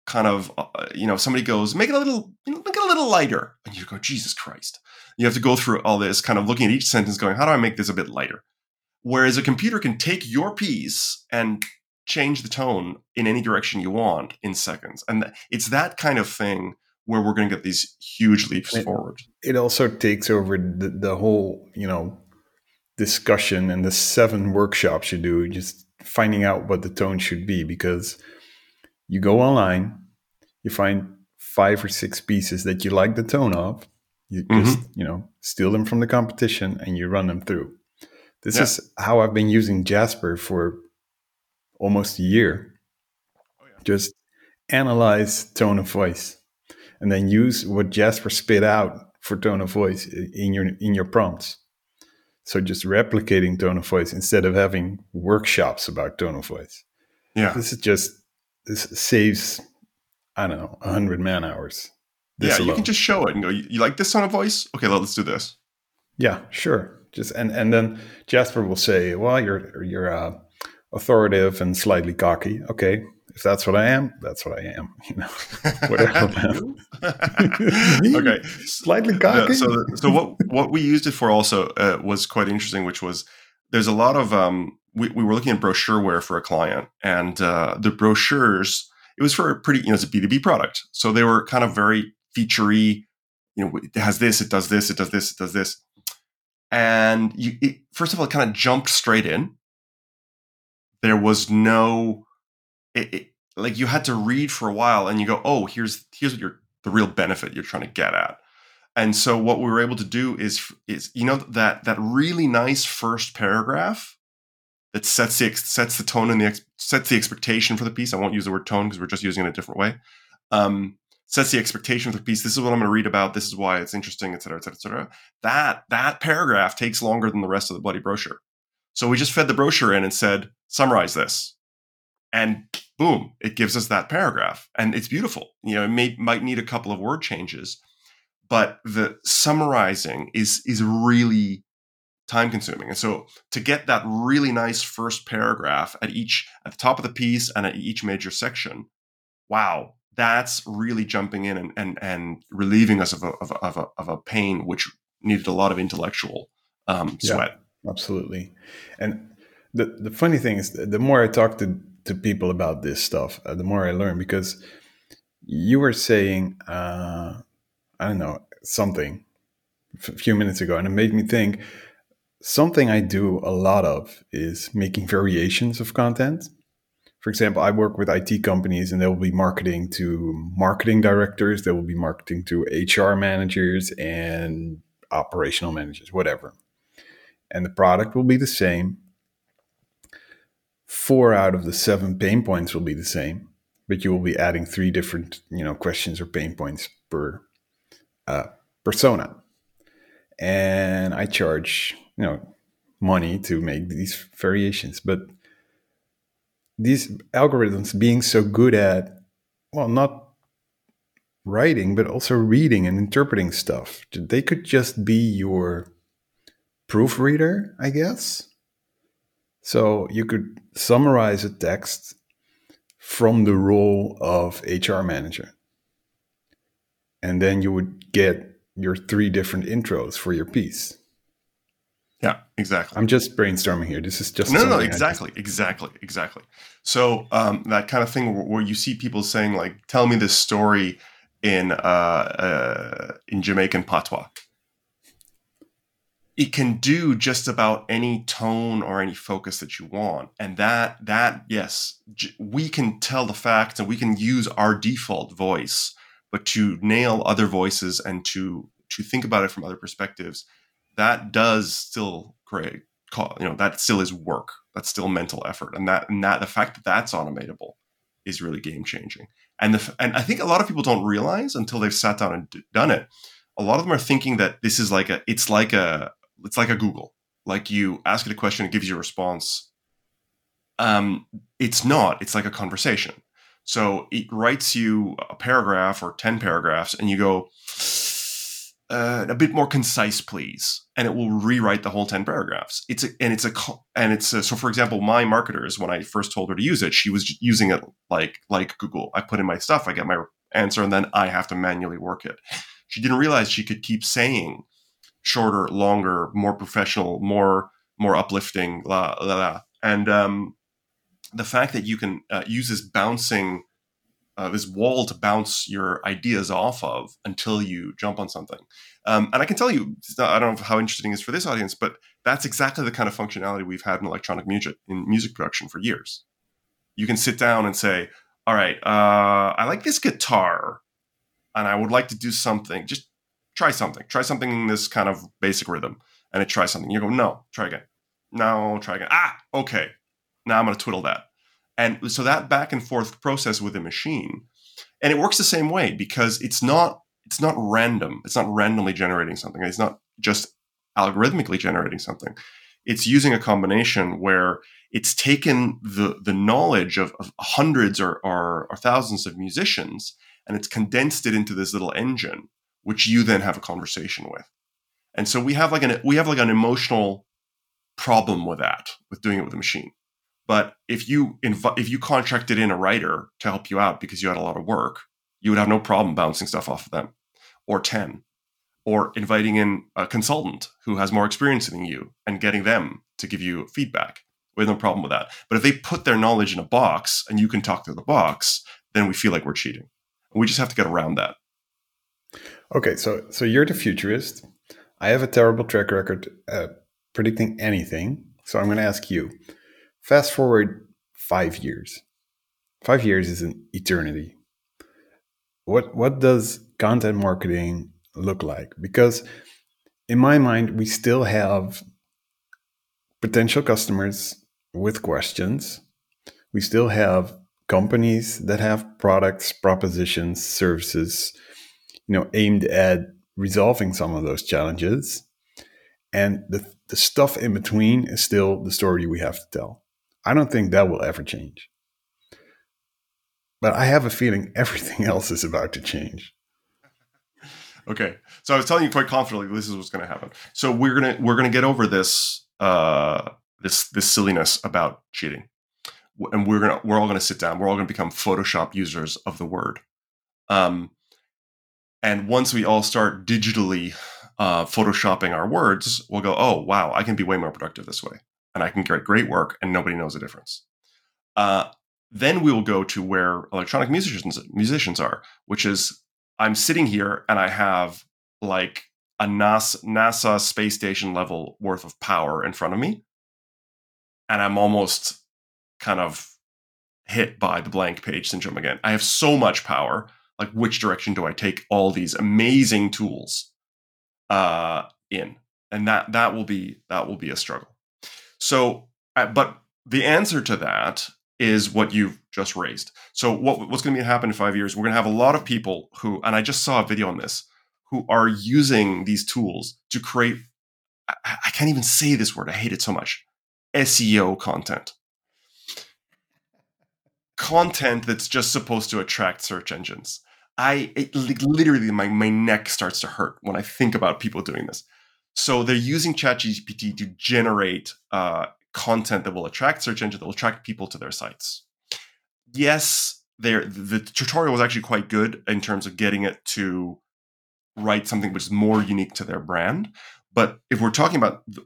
Kind of, uh, you know, somebody goes, make it a little, you know, make it a little lighter, and you go, Jesus Christ. You have to go through all this, kind of looking at each sentence, going, how do I make this a bit lighter? Whereas a computer can take your piece and change the tone in any direction you want in seconds, and it's that kind of thing where we're going to get these huge leaps it, forward. It also takes over the, the whole, you know, discussion and the seven workshops you do, just finding out what the tone should be because you go online, you find five or six pieces that you like the tone of, you Mhm. just, you know, steal them from the competition and you run them through. This Yeah. is how I've been using Jasper for almost a year. Oh, yeah. Just analyze tone of voice and then use what Jasper spit out for tone of voice in your in your prompts. So just replicating tone of voice instead of having workshops about tone of voice. Yeah. This is just this saves I don't know a hundred man hours. Yeah, you can just show it and go, you, like this tone of voice? Okay, let's do this. yeah, sure. Just and and then Jasper will say, "Well, you're you're uh, authoritative and slightly cocky." Okay, if that's what I am, that's what I am. You know, Whatever, man. Me? okay. slightly cocky. so so what what we used it for also uh, was quite interesting, which was there's a lot of um we, we were looking at brochureware for a client and uh, the brochures it was for a pretty you know it's a B2B product so they were kind of very featurey you know it has this it does this it does this it does this and you it, first of all it kind of jumped straight in there was no it, it, like you had to read for a while and you go oh here's here's what you're the real benefit you're trying to get at and so what we were able to do is is you know that that really nice first paragraph that sets the sets the tone and the sets the expectation for the piece. I won't use the word tone because we're just using it a different way. Um, sets the expectation for the piece. This is what I'm going to read about. This is why it's interesting, et cetera, et cetera, et cetera. That that paragraph takes longer than the rest of the bloody brochure. So we just fed the brochure in and said, summarize this. And boom, it gives us that paragraph, and it's beautiful. You know, it may might need a couple of word changes, but the summarizing is is really time consuming. And so to get that really nice first paragraph at each at the top of the piece and at each major section, wow, that's really jumping in and and, and relieving us of a, of a, of a, of a pain which needed a lot of intellectual um, sweat. Yeah, absolutely. And the the funny thing is, the more I talk to to people about this stuff, uh, the more I learn because you were saying, uh, I don't know, something a few minutes ago, and it made me think something I do a lot of is making variations of content. For example, I work with IT companies and they will be marketing to marketing directors, they will be marketing to HR managers and operational managers, whatever. And the product will be the same. Four out of the seven pain points will be the same, but you will be adding three different, you know, questions or pain points per uh, persona. And I charge you know money to make these variations but these algorithms being so good at well not writing but also reading and interpreting stuff they could just be your proofreader i guess so you could summarize a text from the role of hr manager and then you would get your three different intros for your piece yeah, exactly. I'm just brainstorming here. This is just no, no, no exactly, just... exactly, exactly. So um, that kind of thing where, where, you see people saying like, "Tell me this story in uh, uh, in Jamaican patois." It can do just about any tone or any focus that you want, and that that yes, we can tell the facts and we can use our default voice, but to nail other voices and to to think about it from other perspectives that does still create you know that still is work. That's still mental effort. And that and that the fact that that's automatable is really game changing. And the and i think a lot of people don't realize until they've sat down and d- done it a lot of them are thinking that this is like a it's like a it's like a google like you ask it a question it gives you a response um it's not it's like a conversation so it writes you a paragraph or 10 paragraphs and you go uh, a bit more concise, please, and it will rewrite the whole ten paragraphs. It's a, and it's a and it's a, so. For example, my marketers, when I first told her to use it, she was using it like like Google. I put in my stuff, I get my answer, and then I have to manually work it. She didn't realize she could keep saying shorter, longer, more professional, more more uplifting, la la la. And um, the fact that you can uh, use this bouncing uh, this wall to bounce your ideas off of until you jump on something. Um, and I can tell you, I don't know how interesting it is for this audience, but that's exactly the kind of functionality we've had in electronic music in music production for years. You can sit down and say, "All right, uh, I like this guitar, and I would like to do something. Just try something. Try something in this kind of basic rhythm." And it tries something. You go, "No, try again. No, try again. Ah, okay. Now I'm going to twiddle that." And so that back and forth process with a machine, and it works the same way because it's not it's not random. It's not randomly generating something. It's not just algorithmically generating something. It's using a combination where it's taken the the knowledge of, of hundreds or, or, or thousands of musicians and it's condensed it into this little engine, which you then have a conversation with. And so we have like an we have like an emotional problem with that, with doing it with a machine. But if you inv- if you contracted in a writer to help you out because you had a lot of work, you would have no problem bouncing stuff off of them, or ten, or inviting in a consultant who has more experience than you and getting them to give you feedback. We have no problem with that. But if they put their knowledge in a box and you can talk through the box, then we feel like we're cheating. We just have to get around that. Okay, so so you're the futurist. I have a terrible track record at predicting anything. So I'm going to ask you Fast forward five years. Five years is an eternity. What what does content marketing look like? Because in my mind, we still have potential customers with questions. We still have companies that have products, propositions, services, you know, aimed at resolving some of those challenges. And the, the stuff in between is still the story we have to tell. I don't think that will ever change. but I have a feeling everything else is about to change. Okay, so I was telling you quite confidently this is what's going to happen. So we're gonna we're gonna get over this uh, this this silliness about cheating, and we're gonna we're all gonna sit down. We're all gonna become Photoshop users of the word. Um, and once we all start digitally uh, photoshopping our words, we'll go, oh wow, I can be way more productive this way, and I can get great work, and nobody knows the difference. Uh, then we will go to where electronic musicians musicians are, which is I'm sitting here and I have like a NASA, NASA space station level worth of power in front of me, and I'm almost kind of hit by the blank page syndrome again. I have so much power. Like, which direction do I take all these amazing tools uh, in? And that that will be that will be a struggle. So, uh, but the answer to that is what you've just raised. So what, what's going to happen in five years? We're going to have a lot of people who, and I just saw a video on this, who are using these tools to create. I, I can't even say this word. I hate it so much. SEO content. Content that's just supposed to attract search engines. I it, literally my my neck starts to hurt when I think about people doing this. So they're using ChatGPT to generate uh, content that will attract search engine that will attract people to their sites. Yes, there the tutorial was actually quite good in terms of getting it to write something which is more unique to their brand. But if we're talking about the,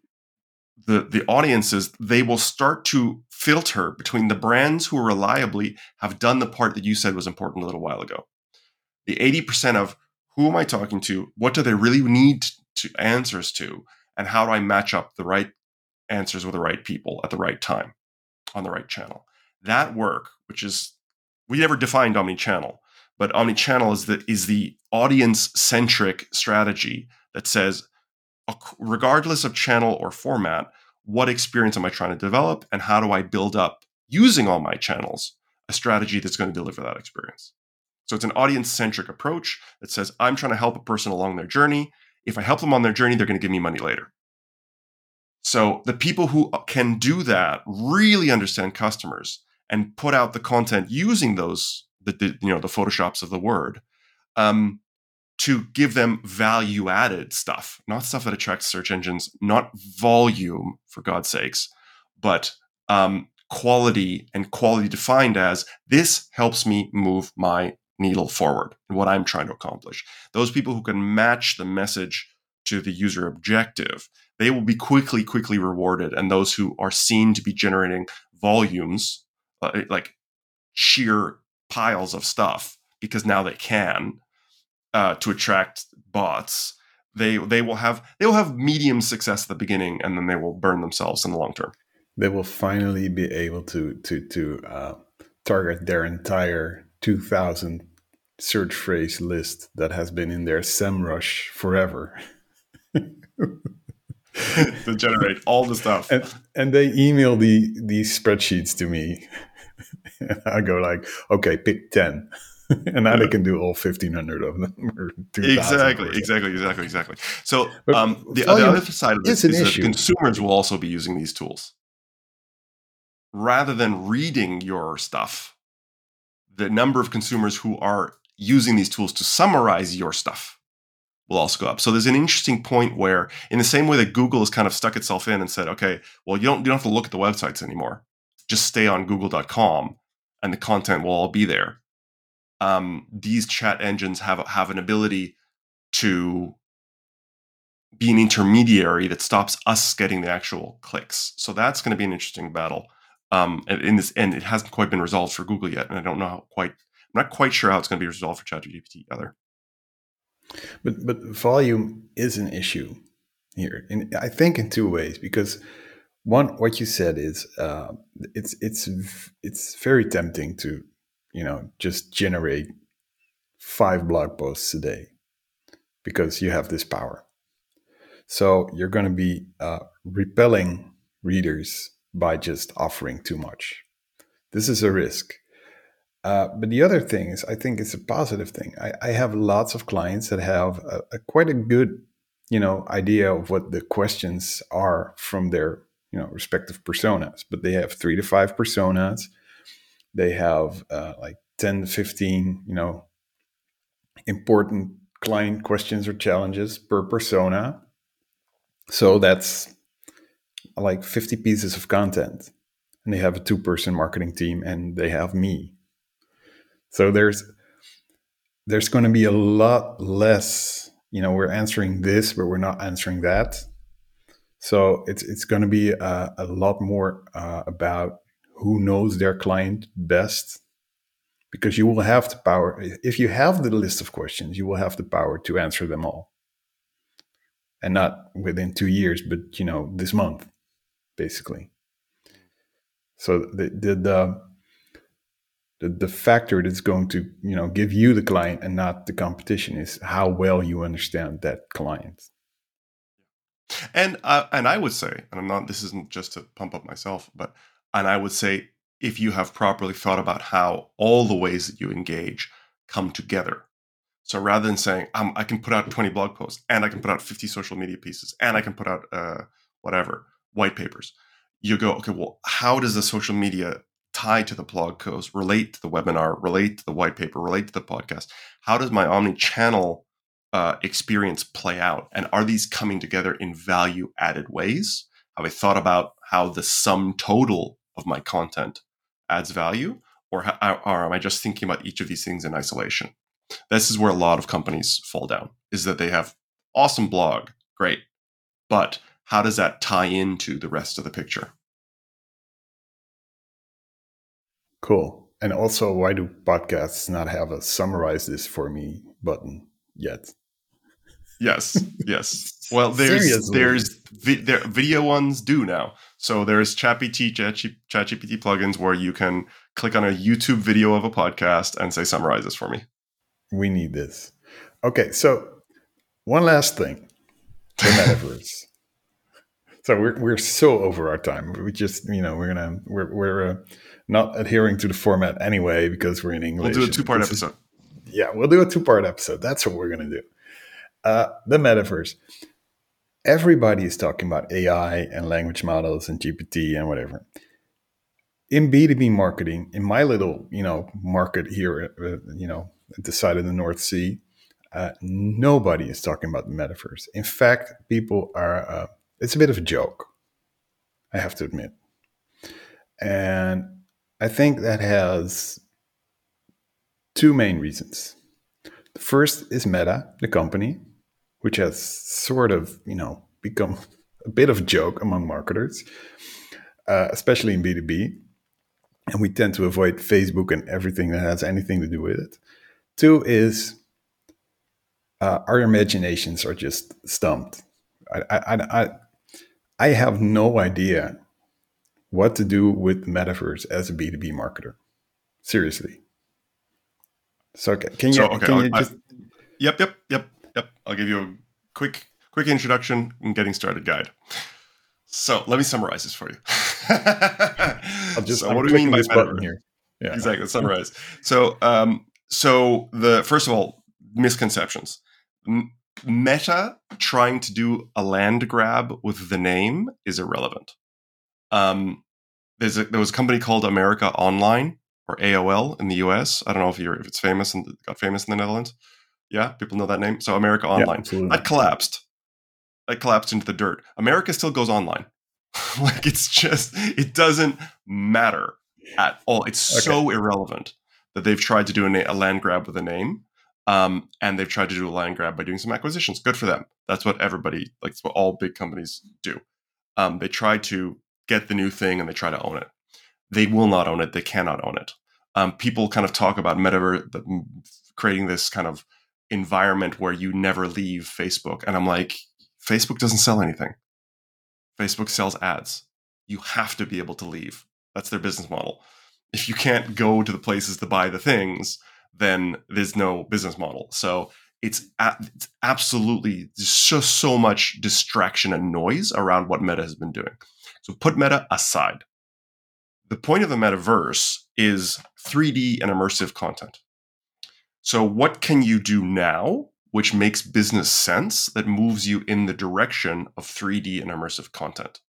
the, the audiences, they will start to filter between the brands who reliably have done the part that you said was important a little while ago. The 80% of who am I talking to? What do they really need to answers to? And how do I match up the right answers with the right people at the right time on the right channel. That work, which is we never defined omni-channel, but omni-channel is the is the audience-centric strategy that says regardless of channel or format, what experience am I trying to develop and how do I build up using all my channels a strategy that's going to deliver that experience. So it's an audience-centric approach that says I'm trying to help a person along their journey. If I help them on their journey, they're going to give me money later. So the people who can do that really understand customers and put out the content using those the, the you know the photoshops of the word um, to give them value added stuff, not stuff that attracts search engines, not volume for God's sakes, but um, quality and quality defined as this helps me move my needle forward and what I'm trying to accomplish. Those people who can match the message to the user objective they will be quickly, quickly rewarded. And those who are seen to be generating volumes, uh, like sheer piles of stuff, because now they can uh, to attract bots, they they will have they will have medium success at the beginning, and then they will burn themselves in the long term. They will finally be able to to to uh, target their entire two thousand search phrase list that has been in their SEMrush forever. to generate all the stuff. And, and they email the these spreadsheets to me. and I go like, okay, pick 10. and now they can do all 1500 of them exactly exactly exactly exactly so um, the, the, other side of this is that consumers will also be using these tools rather than reading your stuff the number of consumers who are using these tools to summarize your stuff will also go up. So there's an interesting point where, in the same way that Google has kind of stuck itself in and said, okay, well, you don't you don't have to look at the websites anymore. Just stay on Google.com, and the content will all be there. Um, these chat engines have have an ability to be an intermediary that stops us getting the actual clicks. So that's going to be an interesting battle. Um, in this, and it hasn't quite been resolved for Google yet, and I don't know how quite. I'm not quite sure how it's going to be resolved for ChatGPT either. But but volume is an issue here, and I think in two ways. Because one, what you said is uh, it's it's it's very tempting to you know just generate five blog posts a day because you have this power. So you're going to be uh, repelling readers by just offering too much. This is a risk. Uh, but the other thing is, I think it's a positive thing. I, I have lots of clients that have a, a, quite a good, you know, idea of what the questions are from their, you know, respective personas. But they have three to five personas. They have uh, like 10 to 15 you know important client questions or challenges per persona so that's like 50 pieces of content. And they have a two person marketing team and they have me. So there's there's going to be a lot less you know we're answering this but we're not answering that. So it's it's going to be a, a lot more uh, about who knows their client best. Because you will have the power if you have the list of questions you will have the power to answer them all. And not within two years but you know this month basically so the the the, the, the factor that's going to you know give you the client and not the competition is how well you understand that client and uh, and I would say, and I'm not. This isn't just to pump up myself, but and I would say if you have properly thought about how all the ways that you engage come together. So rather than saying um, I can put out 20 blog posts and I can put out 50 social media pieces and I can put out uh, whatever white papers, you go okay. Well, how does the social media tie to the blog post, relate to the webinar, relate to the white paper, relate to the podcast? How does my omni-channel uh, experience play out? And are these coming together in value added ways? Have I thought about how the sum total of my content adds value? Or, or am I just thinking about each of these things in isolation? This is where a lot of companies fall down is that they have awesome blog, great. But how does that tie into the rest of the picture? Cool. And also, why do podcasts not have a summarize this for me button yet? Yes, yes. Well, there's Seriously? there's vi- there, video ones do now. So there's ChatGPT, ChatGPT plugins where you can click on a YouTube video of a podcast and say summarize this for me. We need this. Okay, so one last thing, the metaverse. So we're we're so over our time. We just you know we're gonna we're we're uh, not adhering to the format anyway because we're in English. We'll do a two part episode. Is, yeah, we'll do a two part episode. That's what we're gonna do uh, the metaverse. Everybody is talking about AI and language models and GPT and whatever. In B2B marketing, in my little, you know, market here, uh, you know, at the side of the North Sea, uh, nobody is talking about the metaverse. In fact, people are, uh, it's a bit of a joke, I have to admit. And I think that has two main reasons. The first is Meta, the company, which has sort of, you know, become a bit of a joke among marketers, uh, especially in B2B. And we tend to avoid Facebook and everything that has anything to do with it. Two is uh, our imaginations are just stumped. I, I, I, I have no idea what to do with metaverse as a B2B marketer. Seriously. So can you, so, okay, can you just... Yep, yep, yep. Yep, I'll give you a quick quick introduction and getting started guide. So let me summarize this for you. I'll just so what do we mean by this button here? Yeah. Exactly. Summarize. so um, so the first of all misconceptions. Meta trying to do a land grab with the name is irrelevant. Um, there's a, there was a company called America Online or AOL in the US. I don't know if you're if it's famous and got famous in the Netherlands. Yeah, people know that name. So America Online. Yeah, that collapsed. That collapsed into the dirt. America still goes online. like it's just it doesn't matter at all. It's okay. so irrelevant that they've tried to do a, a land grab with a name. Um, and they've tried to do a land grab by doing some acquisitions. Good for them. That's what everybody, like, what all big companies do. Um, they try to get the new thing and they try to own it. They will not own it. They cannot own it. Um, people kind of talk about metaverse, creating this kind of environment where you never leave Facebook. And I'm like, Facebook doesn't sell anything. Facebook sells ads. You have to be able to leave. That's their business model. If you can't go to the places to buy the things, then there's no business model. So it's, a- it's absolutely just so much distraction and noise around what Meta has been doing. So put Meta aside. The point of the metaverse is 3D and immersive content. So, what can you do now which makes business sense that moves you in the direction of 3D and immersive content?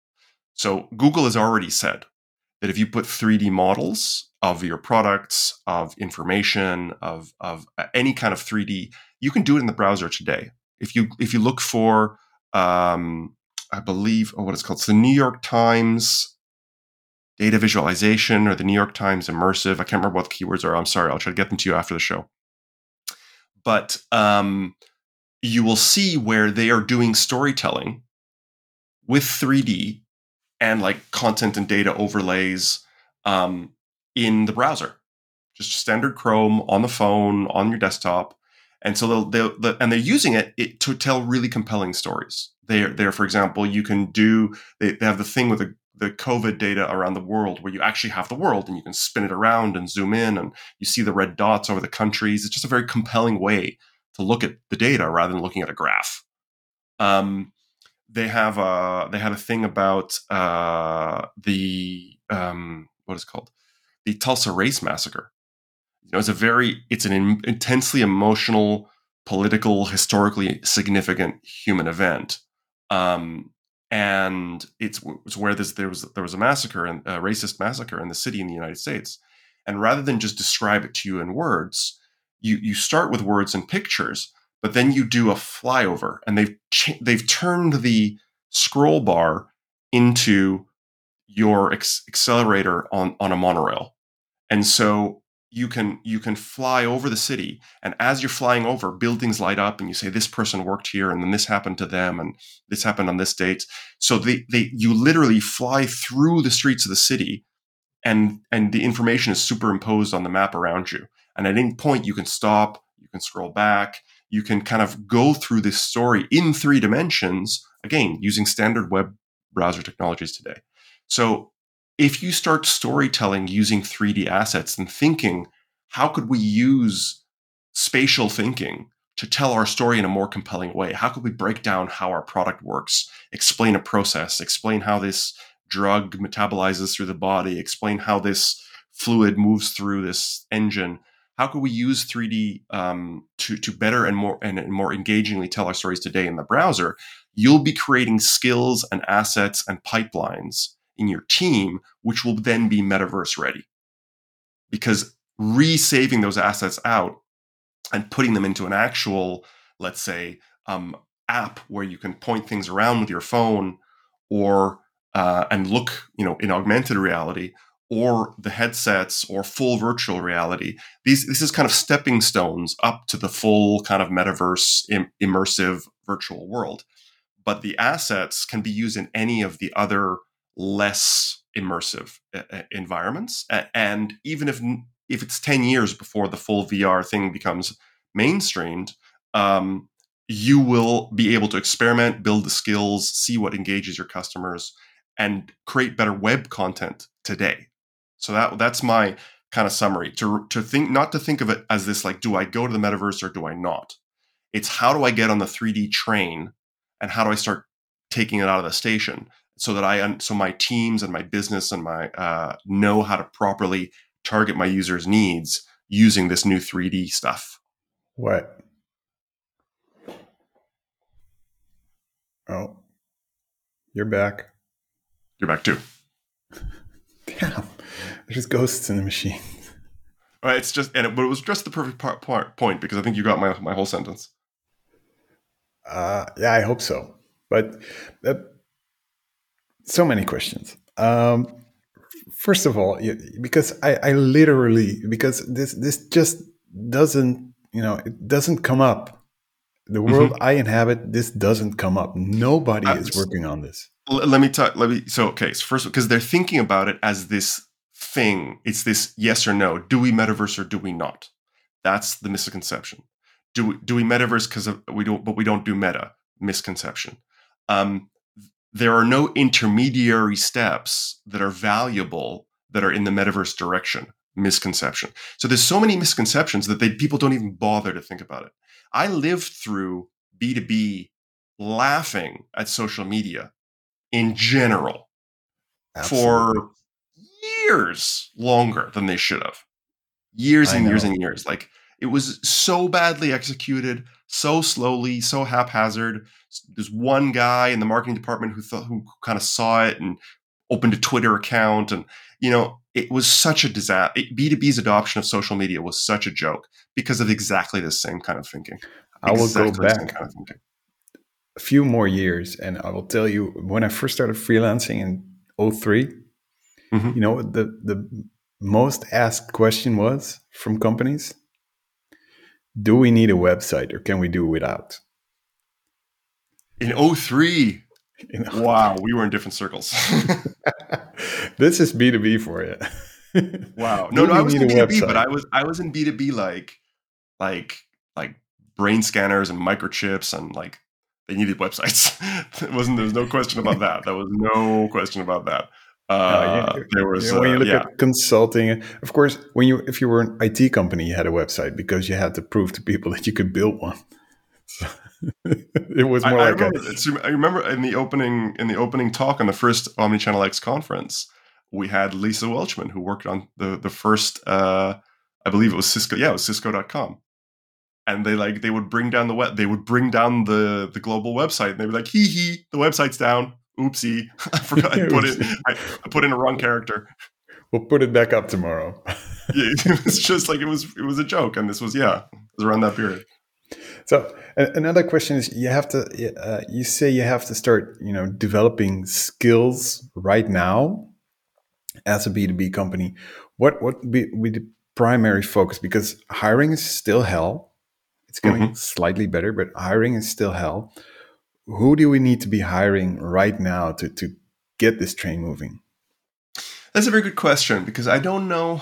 So, Google has already said that if you put 3D models of your products, of information, of, of uh, any kind of 3D, you can do it in the browser today. If you if you look for, um, I believe, oh, what it's called, it's the New York Times data visualization or the New York Times immersive. I can't remember what the keywords are. I'm sorry. I'll try to get them to you after the show. But um, you will see where they are doing storytelling with 3D and like content and data overlays um, in the browser, just standard Chrome on the phone on your desktop. And so they'll, they'll, and they're using it, it, to tell really compelling stories. They're there, for example, you can do they, they have the thing with the, the COVID data around the world where you actually have the world and you can spin it around and zoom in and you see the red dots over the countries. It's just a very compelling way to look at the data rather than looking at a graph. Um, they have a they had a thing about uh, the um, what is called the Tulsa Race Massacre. You know, it's a very it's an in, intensely emotional, political, historically significant human event. Um, and it's, it's where this, there was there was a massacre and a racist massacre in the city in the United States. And rather than just describe it to you in words, you you start with words and pictures, but then you do a flyover, and they've they've turned the scroll bar into your ex- accelerator on on a monorail, and so you can you can fly over the city and as you're flying over buildings light up and you say this person worked here and then this happened to them and this happened on this date. So they, they you literally fly through the streets of the city and and the information is superimposed on the map around you. And at any point you can stop you can scroll back you can kind of go through this story in three dimensions again using standard web browser technologies today so if you start storytelling using 3D assets and thinking, how could we use spatial thinking to tell our story in a more compelling way? How could we break down how our product works, explain a process, explain how this drug metabolizes through the body, explain how this fluid moves through this engine? How could we use 3D um, to, to better and more and more engagingly tell our stories today in the browser? You'll be creating skills and assets and pipelines in your team, which will then be metaverse ready. Because resaving those assets out and putting them into an actual, let's say, um, app where you can point things around with your phone or uh, and look, you know, in augmented reality or the headsets or full virtual reality. These this is kind of stepping stones up to the full kind of metaverse Im- immersive virtual world. But the assets can be used in any of the other less immersive uh, uh, environments. And even if if it's ten years before the full VR thing becomes mainstreamed, um, you will be able to experiment, build the skills, see what engages your customers, and create better web content today. So that that's my kind of summary. To to think not to think of it as this like, do I go to the metaverse or do I not? It's how do I get on the 3D train and how do I start taking it out of the station? so that I so my teams and my business and my uh, know how to properly target my users' needs using this new 3D stuff. What? Oh, you're back. You're back too. Damn, there's ghosts in the machine. Right, it's just and it, but it was just the perfect part, part, point because I think you got my my whole sentence. Uh, yeah, I hope so. But uh, so many questions. Um, first of all, because I, I literally because this this just doesn't you know it doesn't come up. The mm-hmm. world mm-hmm. I inhabit, this doesn't come up. Nobody uh, is working on this. Let me talk. Let me. So okay, so first because they're thinking about it as this thing. It's this yes or no. Do we metaverse or do we not? That's the misconception. Do we, do we metaverse because we don't, but we don't do meta? Misconception. Um, there are no intermediary steps that are valuable that are in the metaverse direction misconception so there's so many misconceptions that they, people don't even bother to think about it i lived through b2b laughing at social media in general Absolutely. for years longer than they should have years and years and years like it was so badly executed so slowly, so haphazard. There's one guy in the marketing department who thought, who kind of saw it and opened a Twitter account, and you know, it was such a disaster. B2B's adoption of social media was such a joke because of exactly the same kind of thinking. I will exactly go back kind of a few more years, and I will tell you when I first started freelancing in 3 mm-hmm. you know, the the most asked question was from companies do we need a website or can we do without? In 03 in wow we were in different circles. This is b2b for you. Wow. No no i was in b2b but i was i was in b2b like like like brain scanners and microchips and like they needed websites. It wasn't there was no question about that. There was no question about that uh, there was you know, when you uh, look yeah. at consulting of course when you if you were an it company you had a website because you had to prove to people that you could build one. So it was more I, like I remember, a, I remember in the opening in the opening talk on the first OmnichannelX conference we had lisa welchman who worked on the the first uh i believe it was cisco yeah it was cisco.com and they like they would bring down the web they would bring down the the global website and they were like hee hee the website's down oopsie, I forgot I put it. I, I, put in a wrong character. We'll put it back up tomorrow. yeah, it was just like it was. It was a joke, and this was yeah, it was around that period. So another question is: you have to. Uh, you say you have to start, you know, developing skills right now as a B two B company. What what be, be the primary focus? Because hiring is still hell. It's getting mm-hmm. slightly better, but hiring is still hell who do we need to be hiring right now to, to get this train moving? That's a very good question because I don't know.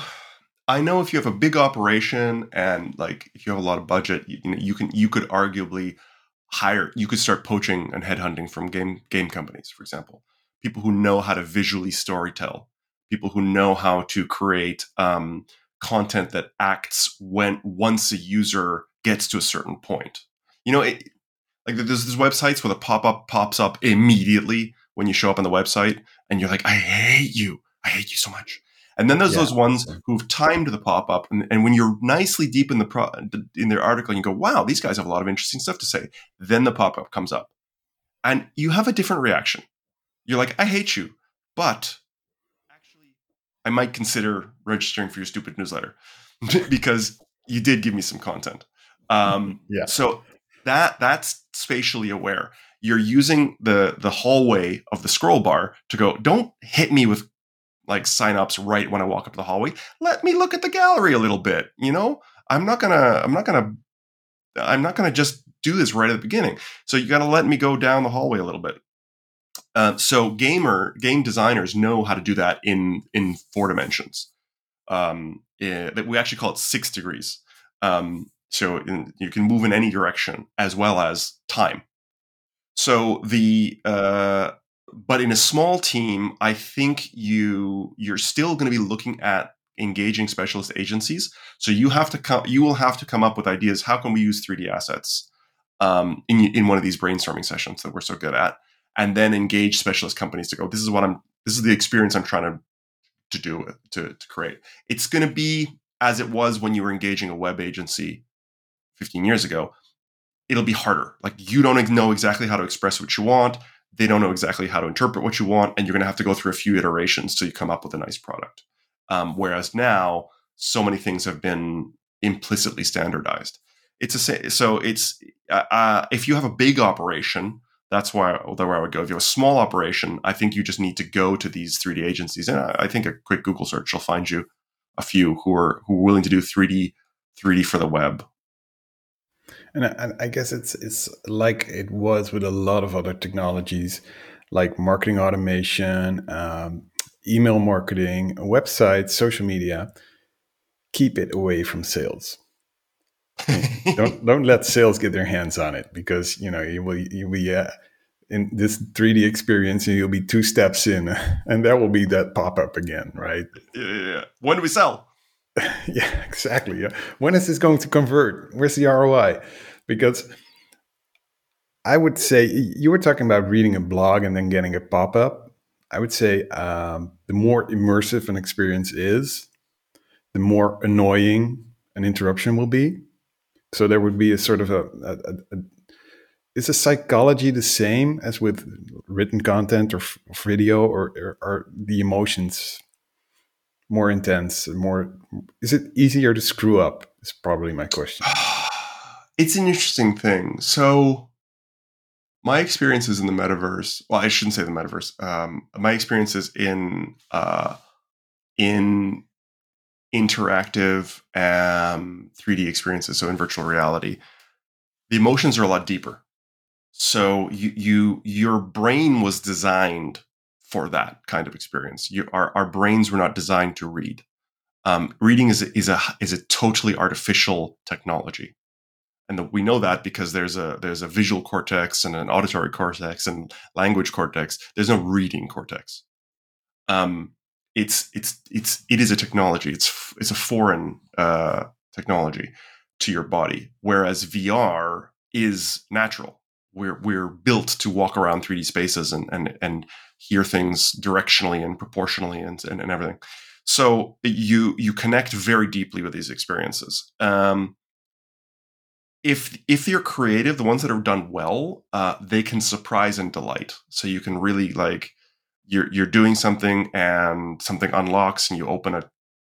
I know if you have a big operation and like if you have a lot of budget, you, you know, you can you could arguably hire. You could start poaching and headhunting from game game companies, for example, people who know how to visually storytell, people who know how to create um, content that acts when once a user gets to a certain point. You know, it, like there's these websites where the pop up pops up immediately when you show up on the website, and you're like, I hate you. I hate you so much. And then there's yeah. those ones who've timed the pop up, and, and, when you're nicely deep in the pro, in their article, you go, "Wow, these guys have a lot of interesting stuff to say." Then the pop up comes up, and you have a different reaction. You're like, "I hate you," but actually, I might consider registering for your stupid newsletter because you did give me some content. Um, yeah. So that that's spatially aware. You're using the the hallway of the scroll bar to go don't hit me with like signups right when i walk up the hallway. Let me look at the gallery a little bit you know? I'm not gonna i'm not gonna i'm not gonna just do this right at the beginning. So you gotta let me go down the hallway a little bit. Uh, so gamer game designers know how to do that in in four dimensions. Um, it, eh, we actually call it six degrees. Um, so in, you can move in any direction as well as time. So the uh, but in a small team, I think you you're still going to be looking at engaging specialist agencies. So you have to come you will have to come up with ideas. How can we use 3D assets um, in in one of these brainstorming sessions that we're so good at, and then engage specialist companies to go. This is what I'm. This is the experience I'm trying to to do to to create. It's going to be as it was when you were engaging a web agency 15 years ago, it'll be harder. Like you don't know exactly how to express what you want. They don't know exactly how to interpret what you want, and you're going to have to go through a few iterations till you come up with a nice product. Um, whereas now, so many things have been implicitly standardized. It's a so it's uh, uh, if you have a big operation, that's why where I would go. If you have a small operation, I think you just need to go to these 3D agencies, and I, I think a quick Google search will find you a few who are who are willing to do 3D 3D for the web and I, I, guess it's it's like it was with a lot of other technologies, like marketing automation, um, email marketing, websites, social media. Keep it away from sales. don't don't let sales get their hands on it because you know you will you will be uh, in this 3D experience and you'll be two steps in, and that will be that pop up again, right? Yeah, yeah, yeah. When do we sell? yeah, exactly. Yeah. When is this going to convert? Where's the ROI? Because I would say you were talking about reading a blog and then getting a pop up. I would say um, the more immersive an experience is, the more annoying an interruption will be. So there would be a sort of a, a, a is the psychology the same as with written content or f- video, or, or are the emotions more intense? More is it easier to screw up? Is probably my question. It's an interesting thing. So my experiences in the metaverse well i shouldn't say the metaverse um, my experiences in uh, in interactive um, 3d experiences so in virtual reality the emotions are a lot deeper so you you your brain was designed for that kind of experience. You, our, our brains were not designed to read. Um, reading is a, is a is a totally artificial technology. And the, we know that because there's a there's a visual cortex and an auditory cortex and language cortex. There's no reading cortex. Um, it's it's it's it is a technology. It's it's a foreign uh, technology to your body whereas vr is natural. We're we're built to walk around 3d spaces and and and hear things directionally and proportionally and and, and everything so you you connect very deeply with these experiences um, if if you're creative, the ones that are done well, uh, they can surprise and delight. So you can really like you're you're doing something and something unlocks and you open a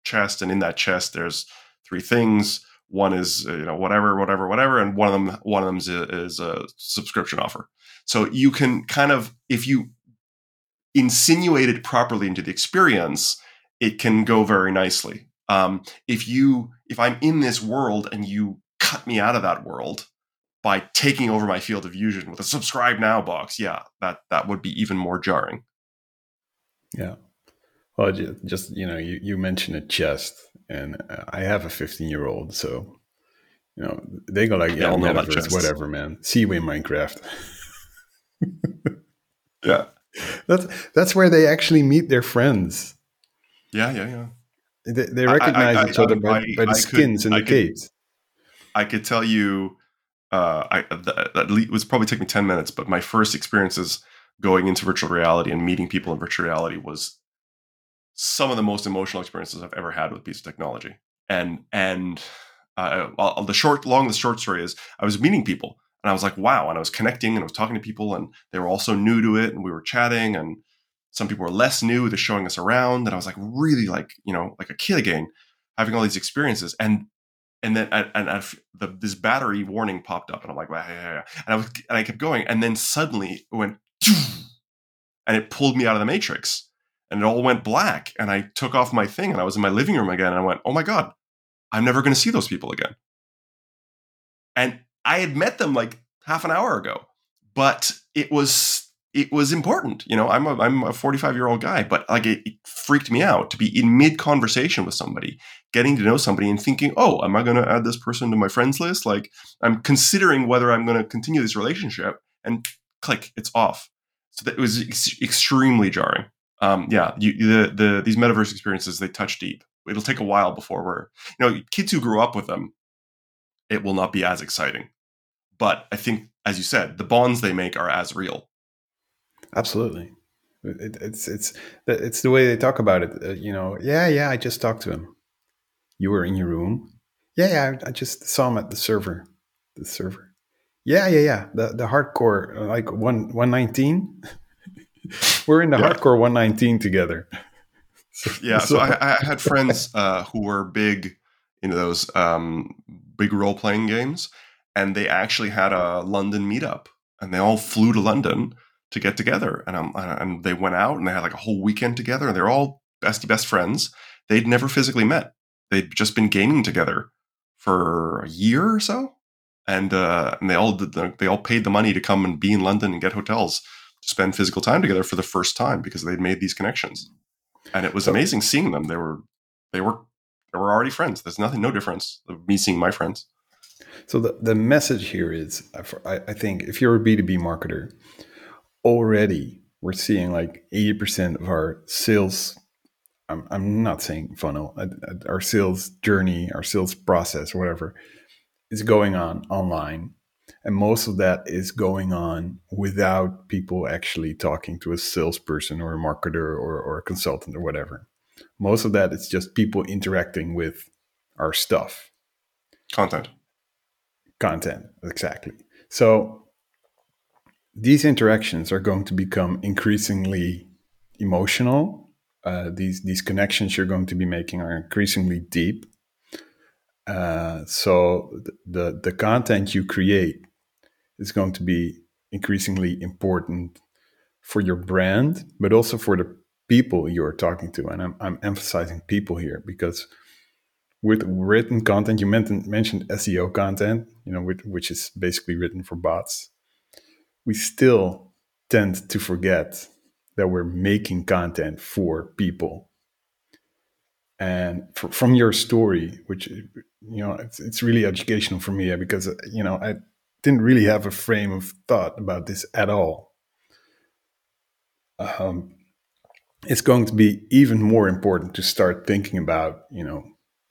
chest and in that chest there's three things. One is uh, you know whatever whatever whatever, and one of them one of them is a, is a subscription offer. So you can kind of if you insinuate it properly into the experience, it can go very nicely. Um, if you if I'm in this world and you cut me out of that world by taking over my field of vision with a subscribe now box, yeah, that that would be even more jarring. Yeah. Well, just you know, you, you mentioned a chest, and I have a 15 year old, so you know they go like, yeah, metaverse, whatever, man. See you in Minecraft. yeah, that's that's where they actually meet their friends. Yeah, yeah, yeah. They, they recognize I, I, each I, other by, by the skins could, in the caves. I could tell you, uh, I that was probably taking ten minutes, but my first experiences going into virtual reality and meeting people in virtual reality was some of the most emotional experiences I've ever had with a piece of technology. And and uh, the short, long, the short story is I was meeting people and I was like, wow, and I was connecting and I was talking to people and they were also new to it and we were chatting and some people were less new. They're showing us around and I was like really like you know like a kid again, having all these experiences and and then and, and the, this battery warning popped up, and I'm like, yeah, yeah, yeah. and I was and I kept going, and then suddenly it went, and it pulled me out of the matrix, and it all went black, and I took off my thing, and I was in my living room again, and I went, oh my god, I'm never going to see those people again, and I had met them like half an hour ago, but it was it was important. You know, I'm a I'm a 45 year old guy, but like it, it, freaked me out to be in mid conversation with somebody, getting to know somebody, and thinking, oh, am I going to add this person to my friends list? Like I'm considering whether I'm going to continue this relationship, and click, it's off. So that it was ex- extremely jarring. Um, yeah, you, the the these metaverse experiences they touch deep. It'll take a while before we're you know kids who grew up with them, it will not be as exciting. But I think, as you said, the bonds they make are as real Absolutely. It, it's it's it's the way they talk about it. Uh, you know, yeah, yeah. I just talked to him. You were in your room. Yeah, yeah. I, I just saw him at the server. The server. Yeah, yeah, yeah. The the hardcore like one one nineteen. we're in the yeah. hardcore one nineteen together. so, yeah. So, so I, I, had friends uh, who were big into those um, big role playing games, and they actually had a London meetup, and they all flew to London to get together. And, um, and they went out and they had like a whole weekend together and they're all bestie best friends. They'd never physically met. They'd just been gaming together for a year or so. And, uh, and they all the, they all paid the money to come and be in London and get hotels to spend physical time together for the first time because they'd made these connections. And it was amazing seeing them. They were they were they were already friends. There's nothing, no difference of me seeing my friends. So the, the message here is, uh, I, I think, if you're a B2B marketer, already we're seeing like 80% of our sales I'm, I'm not saying funnel uh, uh, our sales journey our sales process whatever is going on online. And most of that is going on without people actually talking to a salesperson or a marketer or, or a consultant or whatever. Most of that is just people interacting with our stuff. Content content exactly so these interactions are going to become increasingly emotional. Uh, these these connections you're going to be making are increasingly deep. Uh, so the the content you create is going to be increasingly important for your brand, but also for the people you're talking to. And I'm, I'm emphasizing people here because with written content, you mentioned, SEO content, you know, which, which is basically written for bots. We still tend to forget that we're making content for people. And for, from your story, which you know, it's, it's really educational for me because you know I didn't really have a frame of thought about this at all. Um, it's going to be even more important to start thinking about, you know,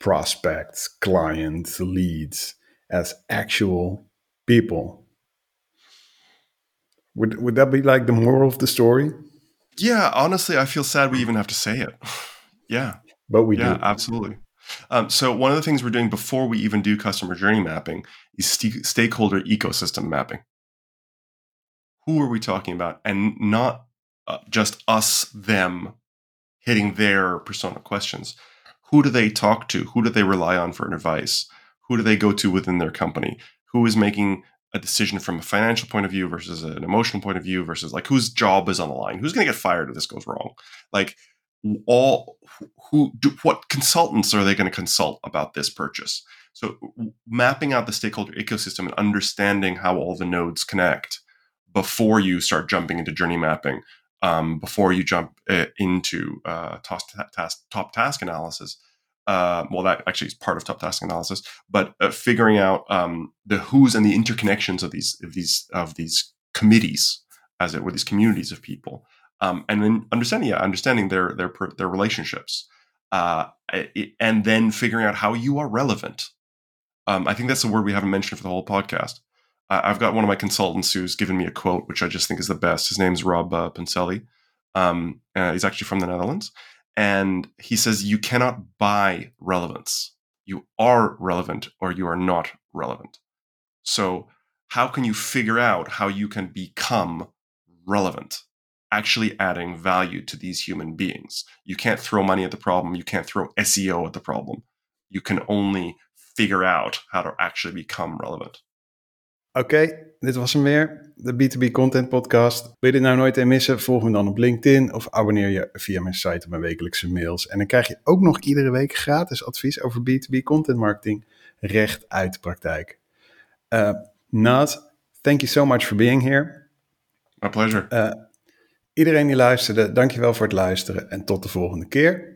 prospects, clients, leads as actual people. Would would that be like the moral of the story? Yeah, honestly, I feel sad we even have to say it. yeah, but we yeah, do. absolutely. Um, so one of the things we're doing before we even do customer journey mapping is st- stakeholder ecosystem mapping. Who are we talking about, and not uh, just us, them, hitting their persona questions. Who do they talk to? Who do they rely on for advice? Who do they go to within their company? Who is making a decision from a financial point of view versus an emotional point of view versus like whose job is on the line? Who's going to get fired if this goes wrong? Like all who do, what consultants are they going to consult about this purchase? So mapping out the stakeholder ecosystem and understanding how all the nodes connect before you start jumping into journey mapping um, before you jump uh, into uh, task, top task analysis. Uh, well, that actually is part of top task analysis, but uh, figuring out um, the who's and the interconnections of these of these of these committees, as it were, these communities of people, um, and then understanding, yeah, understanding their their their relationships, uh, and then figuring out how you are relevant. Um, I think that's the word we haven't mentioned for the whole podcast. I've got one of my consultants who's given me a quote, which I just think is the best. His name's Rob uh, Pincelli. Um, uh, he's actually from the Netherlands. And he says, You cannot buy relevance. You are relevant or you are not relevant. So, how can you figure out how you can become relevant? Actually adding value to these human beings. You can't throw money at the problem. You can't throw SEO at the problem. You can only figure out how to actually become relevant. Oké, dit was hem weer, de B2B Content Podcast. Wil je dit nou nooit missen? Volg me dan op LinkedIn of abonneer je via mijn site op mijn wekelijkse mails. En dan krijg je ook nog iedere week gratis advies over B2B Content Marketing recht uit de praktijk. Uh, Nat, thank you so much for being here. My pleasure. Uh, iedereen die luisterde, dankjewel voor het luisteren en tot de volgende keer.